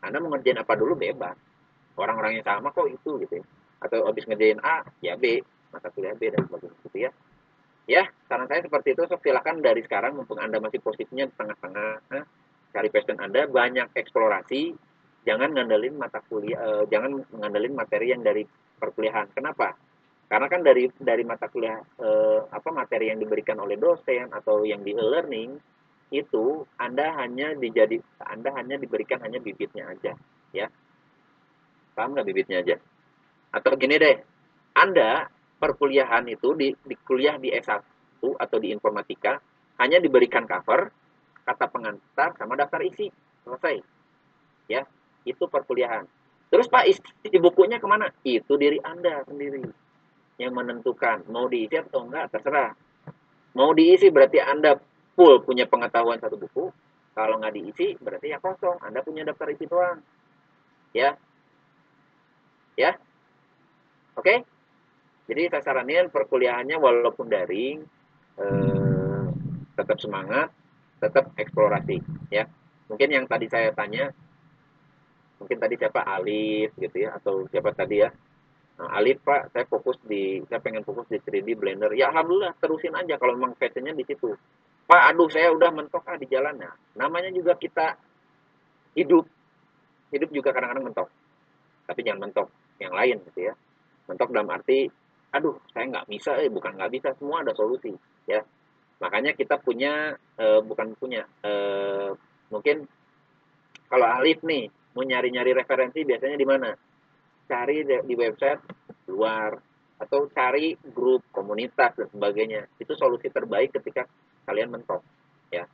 anda mau ngerjain apa dulu bebas. Orang-orangnya sama kok itu gitu ya. Atau habis ngerjain A ya B mata kuliah B dan sebagainya gitu ya ya saran saya seperti itu. So, silakan dari sekarang mumpung anda masih posisinya di tengah-tengah cari passion anda banyak eksplorasi. Jangan ngandelin mata kuliah eh, jangan ngandelin materi yang dari perkuliahan. Kenapa? Karena kan dari dari mata kuliah eh, apa materi yang diberikan oleh dosen atau yang di e-learning itu anda hanya dijadi anda hanya diberikan hanya bibitnya aja ya. Paham nggak bibitnya aja? Atau gini deh anda perkuliahan itu di, di kuliah di S1 atau di informatika hanya diberikan cover, kata pengantar sama daftar isi. Selesai. Ya, itu perkuliahan. Terus Pak isi bukunya ke mana? Itu diri Anda sendiri yang menentukan mau diisi atau enggak terserah. Mau diisi berarti Anda full punya pengetahuan satu buku. Kalau nggak diisi berarti ya kosong. Anda punya daftar isi doang. Ya. Ya. Oke? Okay? Jadi saya saranin perkuliahannya walaupun daring eh, tetap semangat, tetap eksplorasi ya. Mungkin yang tadi saya tanya mungkin tadi siapa Alif gitu ya atau siapa tadi ya. Nah, Alif Pak, saya fokus di saya pengen fokus di 3D Blender. Ya alhamdulillah terusin aja kalau memang passionnya di situ. Pak, aduh saya udah mentok ah di jalannya. Namanya juga kita hidup. Hidup juga kadang-kadang mentok. Tapi jangan mentok yang lain gitu ya. Mentok dalam arti aduh saya nggak bisa eh bukan nggak bisa semua ada solusi ya. Makanya kita punya eh, bukan punya eh, mungkin kalau Alif nih mau nyari-nyari referensi biasanya di mana? Cari di website luar atau cari grup komunitas dan sebagainya. Itu solusi terbaik ketika kalian mentok ya.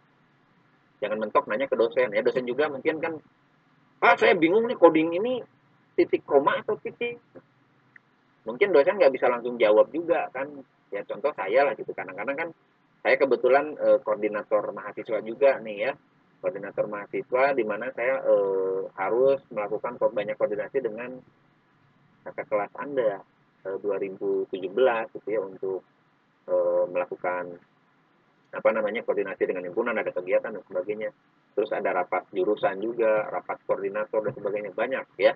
Jangan mentok nanya ke dosen. Ya dosen juga mungkin kan pak saya bingung nih coding ini titik koma atau titik mungkin dosen nggak bisa langsung jawab juga kan. Ya contoh saya lah gitu. Kadang-kadang kan saya kebetulan e, koordinator mahasiswa juga nih ya. Koordinator mahasiswa di mana saya e, harus melakukan banyak koordinasi dengan kakak kelas anda e, 2017 gitu ya untuk e, melakukan apa namanya koordinasi dengan himpunan. Ada kegiatan dan sebagainya. Terus ada rapat jurusan juga rapat koordinator dan sebagainya. Banyak ya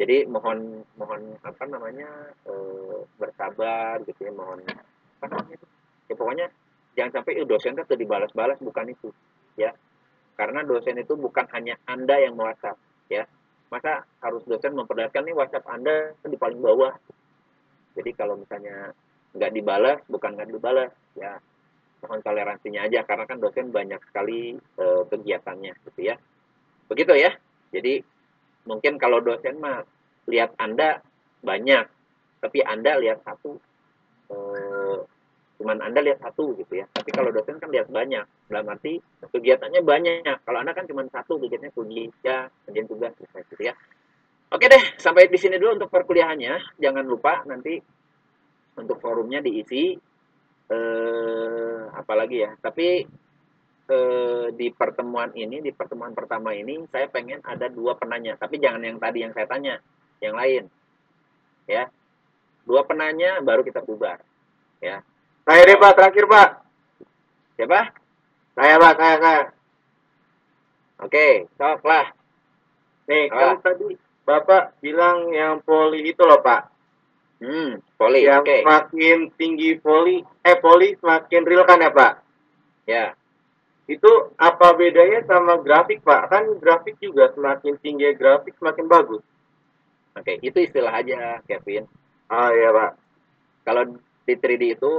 jadi mohon mohon apa namanya e, bersabar gitu ya mohon apa namanya ya pokoknya jangan sampai eh, dosen itu dibalas-balas. Bukan itu ya. Karena dosen itu bukan hanya anda yang WhatsApp ya. Masa harus dosen memperlihatkan nih WhatsApp anda di paling bawah? Jadi kalau misalnya nggak dibalas bukan nggak dibalas ya. Mohon toleransinya aja karena kan dosen banyak sekali e, kegiatannya gitu ya. Begitu ya. Jadi mungkin kalau dosen mah lihat anda banyak tapi anda lihat satu eh, cuman anda lihat satu gitu ya. Tapi kalau dosen kan lihat banyak dalam arti kegiatannya banyak. Kalau anda kan cuma satu kegiatannya kunci ya kerjaan tugas gitu ya. Oke deh sampai di sini dulu untuk perkuliahannya. Jangan lupa nanti untuk forumnya diisi eh, apalagi ya. Tapi eh, di pertemuan ini, di pertemuan pertama ini, saya pengen ada dua penanya. Tapi jangan yang tadi yang saya tanya, yang lain. Ya. dua penanya baru kita bubar ya Saya deh Pak, terakhir Pak. siapa Saya Pak, saya, saya. oke sok lah Nih, kan tadi Bapak bilang yang poli itu loh Pak. hmm poli yang oke semakin tinggi poli, eh poli semakin real kan ya Pak? ya Itu apa bedanya sama grafik Pak? Kan grafik juga semakin tinggi grafik semakin bagus. oke itu istilah aja Kevin. Oh iya Pak. kalau di 3D itu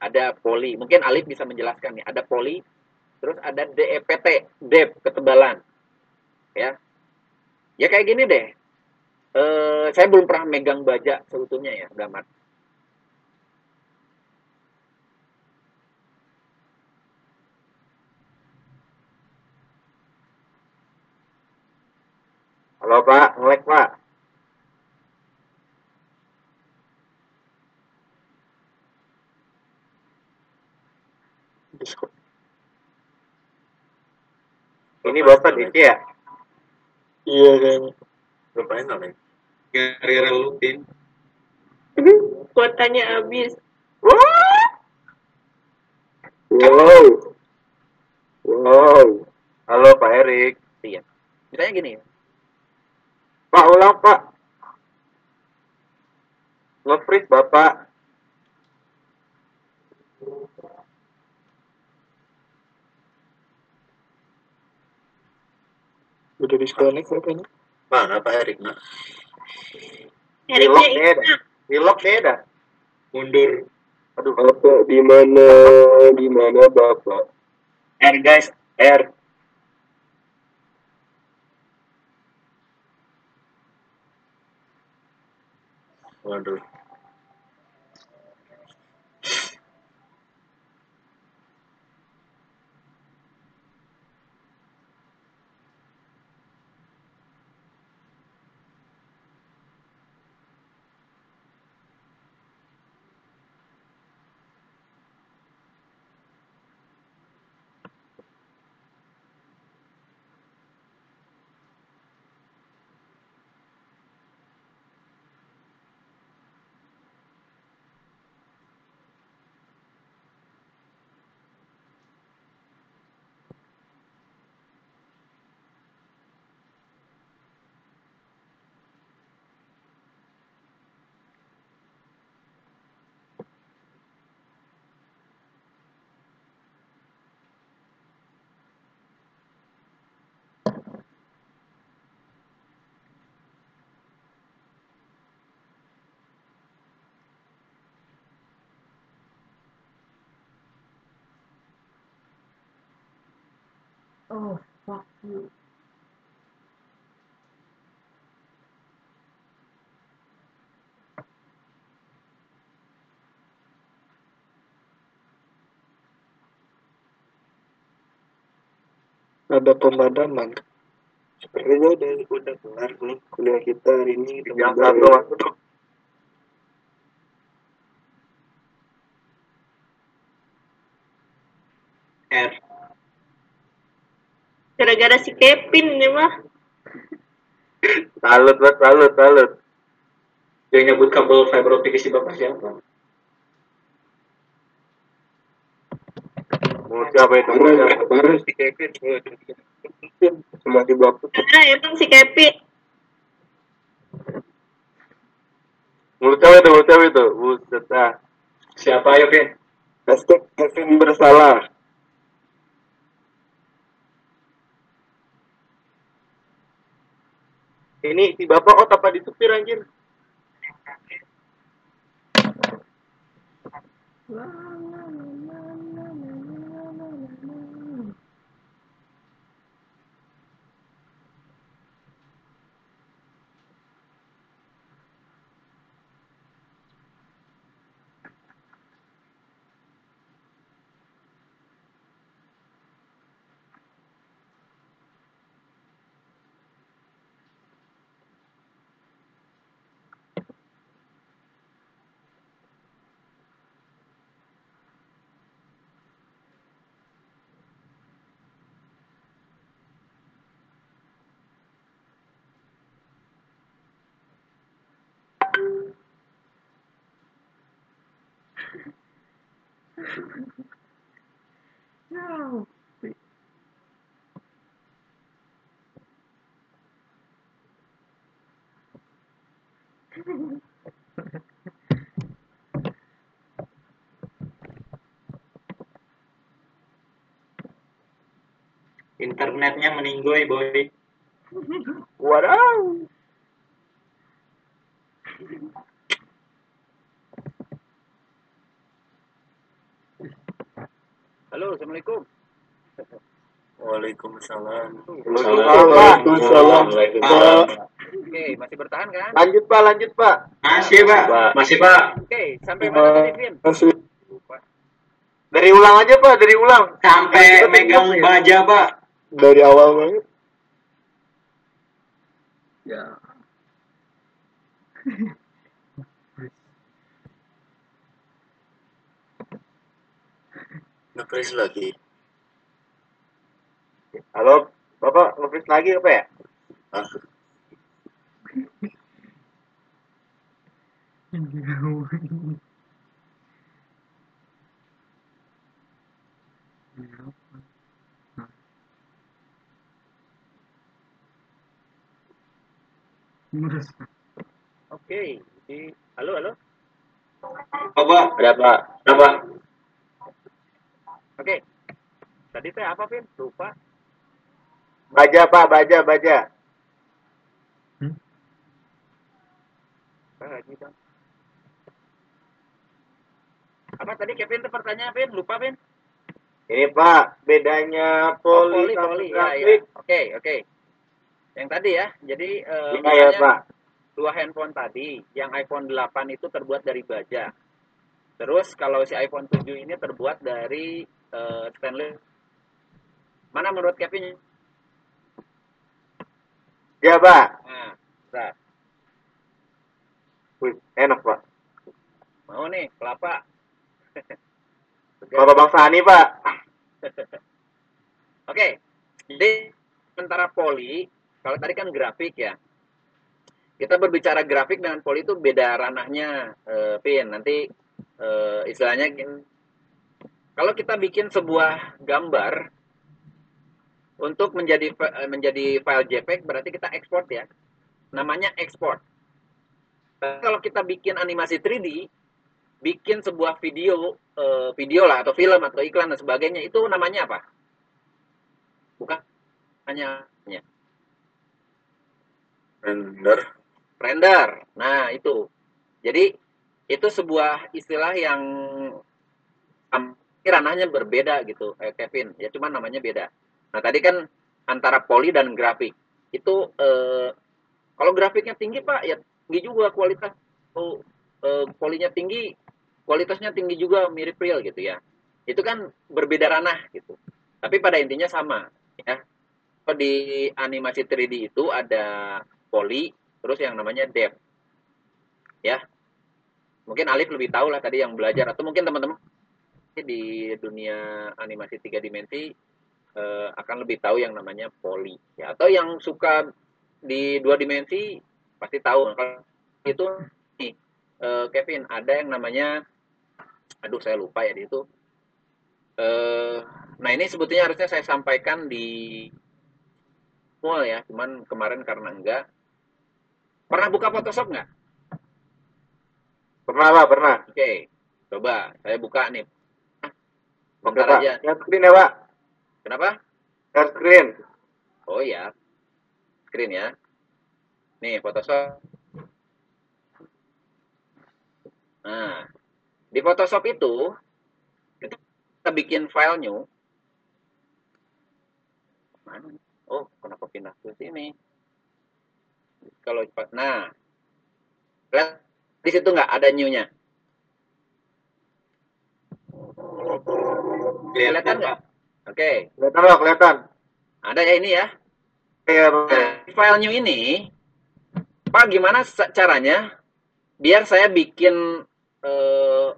ada poli. Mungkin Alif bisa menjelaskan nih. Ada poli terus ada DEPT depth ketebalan. Ya. Ya kayak gini deh. Eh saya belum pernah megang baja seutuhnya ya gambar Halo Pak, ngelek Pak. Discord. Ini Bapak DC ya? Iya kayaknya. Ngapain namanya? Gara-gara lu, Pin. [laughs] Kuotanya habis. Wow. Wow. Halo Pak Erik. iya misalnya gini Pak ulang Pak. Nge-freeze Bapak. Udah disconnect kayaknya. Mana Pak Erik? Nah, Di-lock Eriknya deh dah. Di-lock deh dah. Mundur. Aduh. Bapak di mana? Di mana Bapak? R guys, R. Waduh. Oh, fuck you. Ada pemadaman. Sepertinya udah udah kelar nih kuliah kita hari ini. Yang satu masuk. R. Gara-gara si Kevin nih mah. Salut Pak, salut, salut. Yang nyebut kabel fiber optik isi bapak siapa? Mau siapa itu? Mau siapa? parah si Kevin. Cuma di bapak. Nah, emang si Kevin. Mulut siapa itu? Mulut siapa itu? Buset ah. Siapa ayo, Pin? Hashtag Kevin bersalah. ini si bapak oh tapa di supir anjir wow. No. Internetnya meninggoy, boy. [laughs] Wadaw. Halo, assalamualaikum. Waalaikumsalam. Waalaikumsalam. Waalaikumsalam. Oke, masih bertahan kan? Lanjut Pak, lanjut Pak. Masih, Pak. Pak. Masih, Pak. Oke, sampai mana tadi, Vin? Masih. Dari ulang aja Pak, dari ulang. Sampai megang baja, Pak. Dari awal banget. Ya. Nge-freeze lagi. Halo, Bapak nge lagi apa ya? Ah, Oke, di halo halo. Pak. Ada Pak. Ada Pak. Oke. Tadi teh apa, Vin? Lupa. Baja Pak, baja, baja. Ah, lagi, Bang. Apa tadi Kevin tuh pertanyaan, Vin? Lupa, Vin? Ini Pak, bedanya Oh, poli, poli, poli. Ya, ya. Oke, oke. Yang tadi ya. Jadi eh, Iya ya Pak. dua handphone tadi, yang iPhone 8 itu terbuat dari baja. Terus kalau si iPhone 7 ini terbuat dari eh, stainless. Mana menurut Kevin? Ya Pak. Nah, nah, Wih, enak Pak. mau nih kelapa. [laughs] Bapak Bang Sani Pak. [laughs] Oke, jadi antara poli, kalau tadi kan grafik ya. Kita berbicara grafik dengan poli itu beda ranahnya, eh, Pin. Nanti eh, istilahnya kalau kita bikin sebuah gambar untuk menjadi eh, menjadi file JPEG berarti kita ekspor ya. Namanya ekspor. Tapi kalau kita bikin animasi 3D, bikin sebuah video eh, video lah atau film atau iklan dan sebagainya itu namanya apa? Bukan hanya hanya render. render. Nah, itu. Jadi itu sebuah istilah yang ranahnya berbeda gitu, eh, Kevin. Ya cuma namanya beda. Nah, tadi kan antara poli dan grafik. Itu eh, kalau grafiknya tinggi, Pak, ya tinggi juga kualitas. Oh, eh, polinya tinggi, kualitasnya tinggi juga mirip real gitu ya. Itu kan berbeda ranah gitu. Tapi pada intinya sama ya. Di animasi 3D itu ada poli, terus yang namanya depth. Ya. Mungkin Alif lebih tahu lah tadi yang belajar atau mungkin teman-teman di dunia animasi tiga dimensi eh, akan lebih tahu yang namanya poli. Ya atau yang suka di dua dimensi pasti tahu. Kalau itu nih eh, Kevin ada yang namanya aduh saya lupa ya di itu eh nah ini sebetulnya harusnya saya sampaikan di mall ya cuman kemarin karena enggak. Pernah buka Photoshop nggak? Pernah Pak, pernah. oke coba saya buka nih Oke bentar Pak. aja screen ya Pak. kenapa? Share screen. oh ya screen ya. Nih Photoshop. Nah di Photoshop itu kita bikin file new. Mana? Oh kenapa pindah ke sini? Kalau cepat nah. Lihat di situ nggak ada new-nya kelihatan nggak oke Kelihatan Pak, kelihatan. ada ya ini ya Iya. Nah, file new ini, Pak gimana caranya biar saya bikin eh,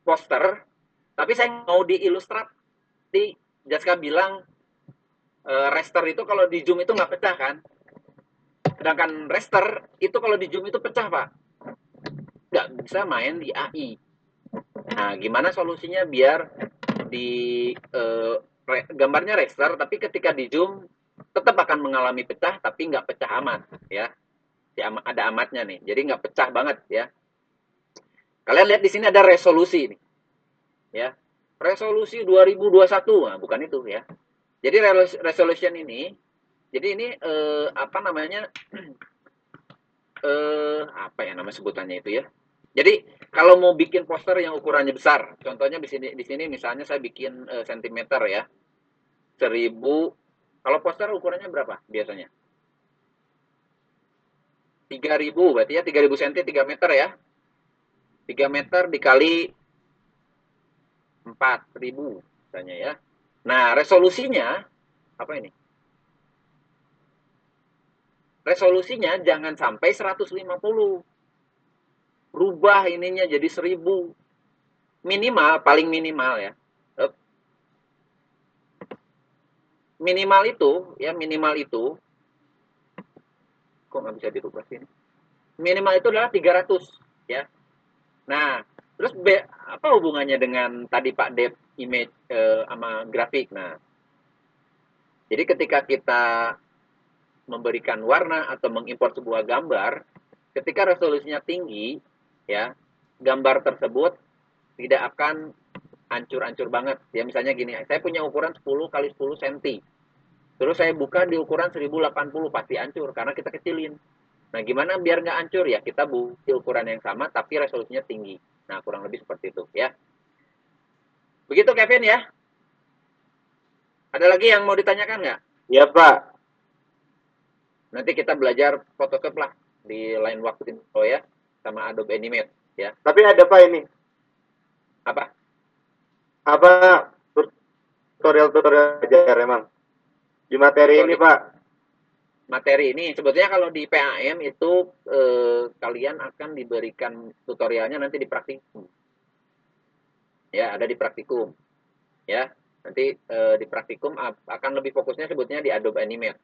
poster, tapi saya mau di Illustrator. Di Jaska bilang eh, raster itu kalau di zoom itu nggak pecah kan? Sedangkan raster itu kalau di zoom itu pecah Pak. Nggak bisa main di AI. Nah, gimana solusinya biar di eh, re- gambarnya raster tapi ketika di zoom tetap akan mengalami pecah tapi nggak pecah amat ya. Ada amatnya nih. Jadi nggak pecah banget ya. Kalian lihat di sini ada resolusi nih. Ya. Resolusi 2021. Nah, bukan itu ya. Jadi res- resolution ini jadi ini eh, apa namanya? [clears throat] eh apa ya nama sebutannya itu ya. Jadi kalau mau bikin poster yang ukurannya besar, contohnya di sini di sini misalnya saya bikin eh, sentimeter ya. 1000 kalau poster ukurannya berapa biasanya? 3000 berarti ya 3000 cm 3 meter ya. 3 meter dikali 4000 misalnya ya. Nah, resolusinya apa ini? Resolusinya jangan sampai 150. Rubah ininya jadi 1000. Minimal, paling minimal ya. Minimal itu, ya minimal itu. Kok nggak bisa dirubah sini? Minimal itu adalah 300 ya. Nah, terus be, apa hubungannya dengan tadi Pak Dep image eh, sama grafik? Nah, jadi ketika kita memberikan warna atau mengimpor sebuah gambar, ketika resolusinya tinggi, ya, gambar tersebut tidak akan hancur-hancur banget. Ya misalnya gini, saya punya ukuran 10 kali 10 cm. Terus saya buka di ukuran 1080 pasti hancur karena kita kecilin. Nah, gimana biar nggak hancur ya? Kita buat ukuran yang sama tapi resolusinya tinggi. Nah, kurang lebih seperti itu ya. Begitu Kevin ya. Ada lagi yang mau ditanyakan nggak? Iya Pak. Nanti kita belajar Photoshop lah di lain waktu oh ya sama Adobe Animate ya. Tapi ada Pak ini. Apa? Apa tutorial-tutorial ajar emang? Di materi ini Pak. Materi ini sebetulnya kalau di PAM itu eh, kalian akan diberikan tutorialnya nanti di praktikum. Ya, ada di praktikum. Ya, nanti eh, di praktikum akan lebih fokusnya sebetulnya di Adobe Animate.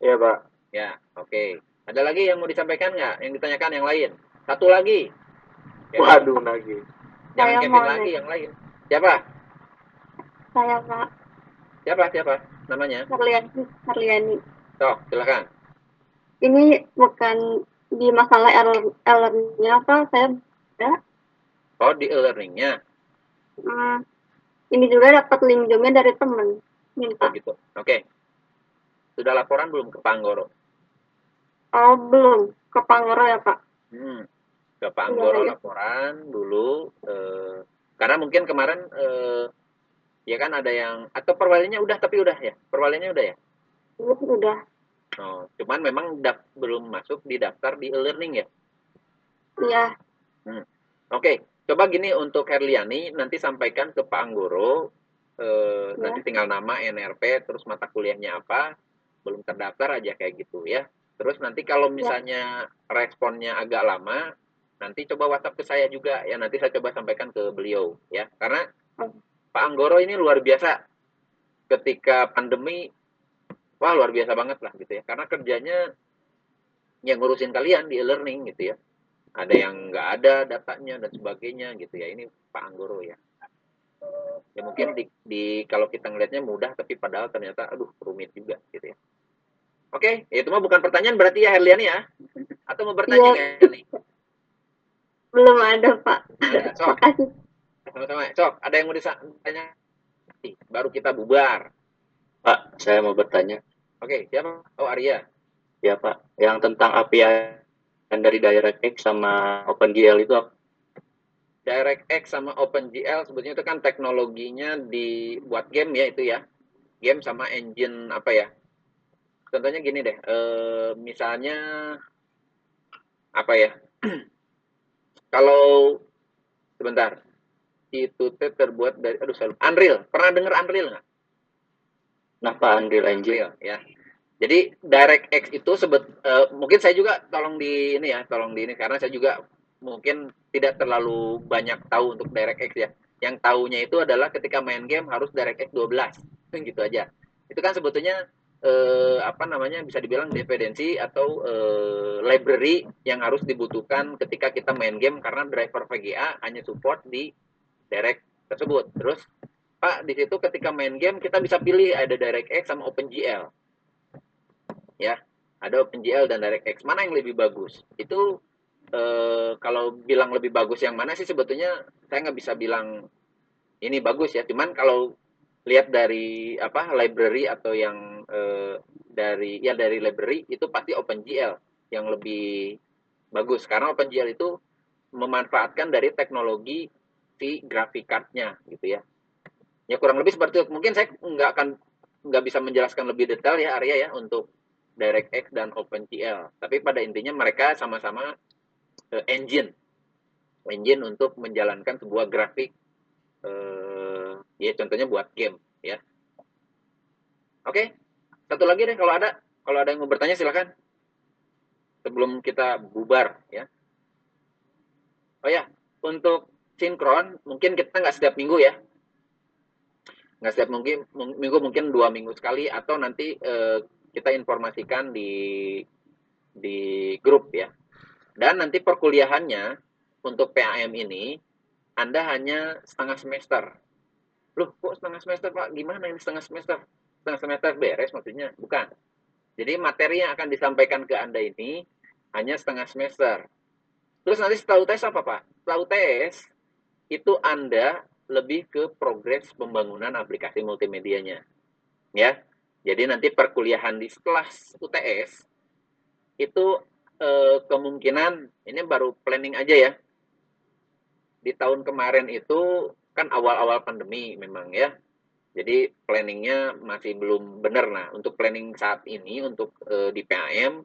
Iya Pak. Ya, oke. Ada lagi yang mau disampaikan nggak? Yang ditanyakan yang lain? Satu lagi. Ya, Waduh lagi. Jangan Saya Kevin lagi nanya. yang lain. Siapa? Saya Pak Siapa? Siapa? Namanya? Harliani. Harliani. Toh, silakan. Ini bukan di masalah error errornya apa saya ada Oh, di e-learningnya. hmm, ini juga dapat link zoomnya dari temen Oh, minta gitu. Oke. Sudah laporan belum ke Panggoro? Oh belum ke Pangoro ya pak Hmm. Ke Pak Anggoro Iya, iya. laporan dulu. Eh, karena mungkin kemarin eh, ya kan ada yang atau perwalinya udah tapi udah ya. Perwalinya udah ya. Ini udah Oh, cuman memang dap- belum masuk di daftar di e-learning ya. iya Hmm. Oke, coba gini untuk Herliani nanti sampaikan ke Pak Anggoro. Eh, Ya. Nanti tinggal nama, NRP, terus mata kuliahnya apa, belum terdaftar aja kayak gitu ya. Terus nanti kalau misalnya responnya agak lama, nanti coba WhatsApp ke saya juga ya. Nanti saya coba sampaikan ke beliau ya. Karena Oh. Pak Anggoro ini luar biasa ketika pandemi, wah luar biasa banget lah gitu ya. Karena kerjanya yang ngurusin kalian di e-learning gitu ya ada yang nggak ada datanya dan sebagainya gitu ya ini Pak Anggoro ya ya mungkin di, di kalau kita ngelihatnya mudah tapi padahal ternyata aduh rumit juga gitu ya oke ya itu mah bukan pertanyaan berarti ya Herliani ya? Atau mau bertanya nggak nih belum ada pak. Ada sok. Makasih. Sama-sama sok. Ada yang mau ditanya baru kita bubar. Pak, saya mau bertanya. oke siapa? Oh Arya. Ya Pak, yang tentang API yang dari DirectX sama OpenGL itu apa? DirectX sama OpenGL sebetulnya itu kan teknologinya dibuat game ya itu ya. Game sama engine apa ya? Contohnya gini deh, eh, misalnya apa ya? [clears throat] Kalau sebentar itu teh terbuat dari aduh saya lupa. Unreal. Pernah dengar Unreal nggak? Nah Pak, Unreal Engine. Unreal ya. Jadi DirectX itu sebet eh, mungkin saya juga tolong di ini ya, tolong di ini karena saya juga mungkin tidak terlalu banyak tahu untuk DirectX ya. Yang tahunya itu adalah ketika main game harus DirectX 12. Gitu aja. Itu kan sebetulnya eh, apa namanya bisa dibilang dependensi atau eh, library yang harus dibutuhkan ketika kita main game karena driver VGA hanya support di direct tersebut. Terus Pak di situ ketika main game kita bisa pilih ada DirectX sama OpenGL. Ya, ada OpenGL dan DirectX. Mana yang lebih bagus? Itu eh, kalau bilang lebih bagus yang mana sih sebetulnya saya nggak bisa bilang ini bagus ya. Cuman kalau lihat dari apa library atau yang eh, dari ya dari library itu pasti OpenGL yang lebih bagus karena OpenGL itu memanfaatkan dari teknologi si graphic card-nya gitu ya. Ya kurang lebih seperti itu. Mungkin saya nggak akan nggak bisa menjelaskan lebih detail ya Arya ya untuk DirectX dan OpenGL. Tapi pada intinya mereka sama-sama eh, engine engine untuk menjalankan sebuah grafik eh, ya contohnya buat game ya. Oke satu lagi deh kalau ada. Kalau ada yang mau bertanya silakan. Sebelum kita bubar ya. Oh ya untuk sinkron mungkin kita nggak setiap minggu ya. Nggak setiap mungkin minggu mungkin dua minggu sekali atau nanti eh, kita informasikan di di grup ya. Dan nanti perkuliahannya untuk PAM ini Anda hanya setengah semester. Loh, kok setengah semester Pak? Gimana ini setengah semester? Setengah semester beres maksudnya? Bukan. Jadi materi yang akan disampaikan ke Anda ini hanya setengah semester. Terus nanti setelah UTS apa Pak? Setelah UTS, itu Anda lebih ke progres pembangunan aplikasi multimedianya. Ya, jadi nanti perkuliahan di setelah UTS itu eh, kemungkinan ini baru planning aja ya. Di tahun kemarin itu kan awal-awal pandemi memang ya. Jadi planningnya masih belum benar nah. Untuk planning saat ini untuk eh, di PAM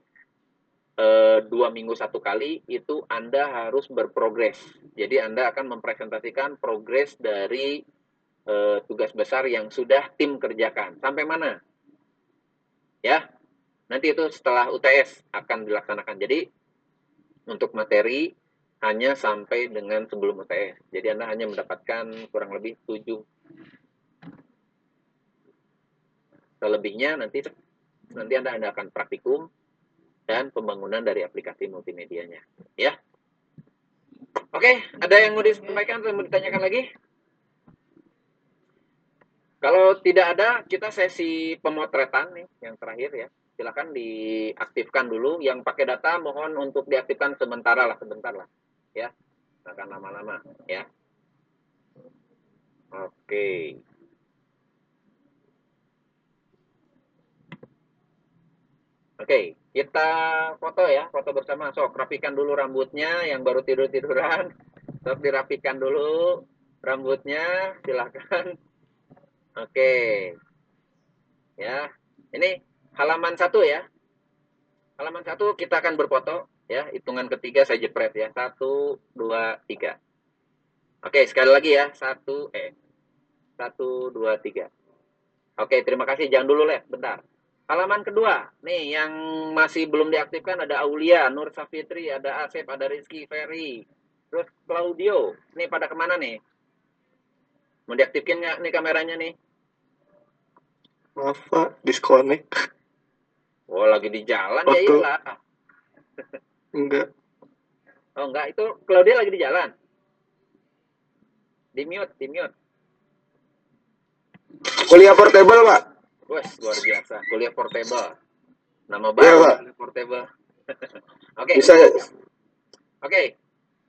eh, dua minggu satu kali itu Anda harus berprogres. Jadi Anda akan mempresentasikan progres dari eh, tugas besar yang sudah tim kerjakan. Sampai mana? Ya, nanti itu setelah UTS akan dilaksanakan. Jadi untuk materi hanya sampai dengan sebelum UTS. Jadi Anda hanya mendapatkan kurang lebih 7 selebihnya nanti nanti Anda, akan praktikum dan pembangunan dari aplikasi multimedianya. Ya. Oke, ada yang mau disampaikan atau mau ditanyakan lagi? Kalau tidak ada, kita sesi pemotretan nih yang terakhir ya. Silakan diaktifkan dulu. Yang pakai data mohon untuk diaktifkan sementara lah, sebentar lah. Ya, akan lama-lama ya. Oke. Oke, kita foto ya, foto bersama. Sok, rapikan dulu rambutnya yang baru tidur-tiduran. [laughs] Sok dirapikan dulu rambutnya, silakan. [laughs] Oke. Ya, ini halaman satu ya. Halaman satu kita akan berfoto ya. Hitungan ketiga saya jepret ya. Satu, dua, tiga. Oke, sekali lagi ya. Satu, eh. Satu, dua, tiga. Oke, terima kasih. Jangan dulu, Let. Bentar. Halaman kedua, nih yang masih belum diaktifkan ada Aulia, Nur Safitri, ada Asep, ada Rizky, Ferry, terus Claudio. Nih pada ke mana nih? Mau diaktifkan nggak nih kameranya nih? Maaf Pak, disconnect. Oh lagi di jalan ya Waktu- iyalah. [laughs] Enggak. Oh enggak, itu Claudia lagi di jalan. Di mute, di mute. Kuliah portable Pak. Wes, luar biasa. Kuliah portable. Nama Iya, baru kuliah portable. [laughs] Oke. Bisa Oke.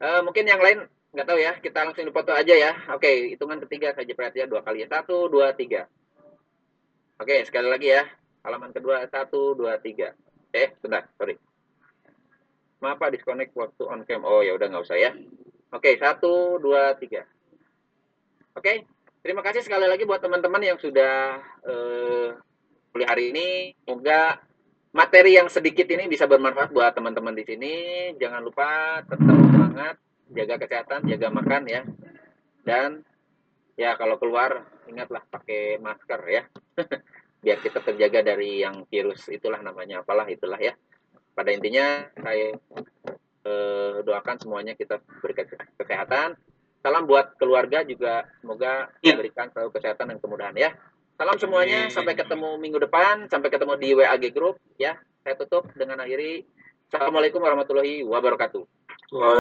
Eh, mungkin yang lain nggak tahu ya. Kita langsung dipoto aja ya. Oke, hitungan ketiga jepret ya dua kali. Satu, dua, tiga. Oke, sekali lagi ya. Halaman kedua satu, dua, tiga. Eh, bentar, sorry. Maaf Pak, disconnect waktu on cam. Oh ya udah nggak usah ya. Oke, satu, dua, tiga. Oke, terima kasih sekali lagi buat teman-teman yang sudah eh, kuliah hari ini. Semoga materi yang sedikit ini bisa bermanfaat buat teman-teman di sini. Jangan lupa tetap semangat, jaga kesehatan, jaga makan ya. Dan ya kalau keluar ingatlah pakai masker ya. [laughs] Biar kita terjaga dari yang virus itulah namanya apalah itulah ya. Pada intinya saya eh, doakan semuanya kita berikan kesehatan. Salam buat keluarga juga semoga Ya. diberikan selalu kesehatan dan kemudahan ya. Salam semuanya, Amin. sampai ketemu minggu depan, sampai ketemu di WAG Group ya. Saya tutup dengan akhiri Assalamualaikum warahmatullahi wabarakatuh.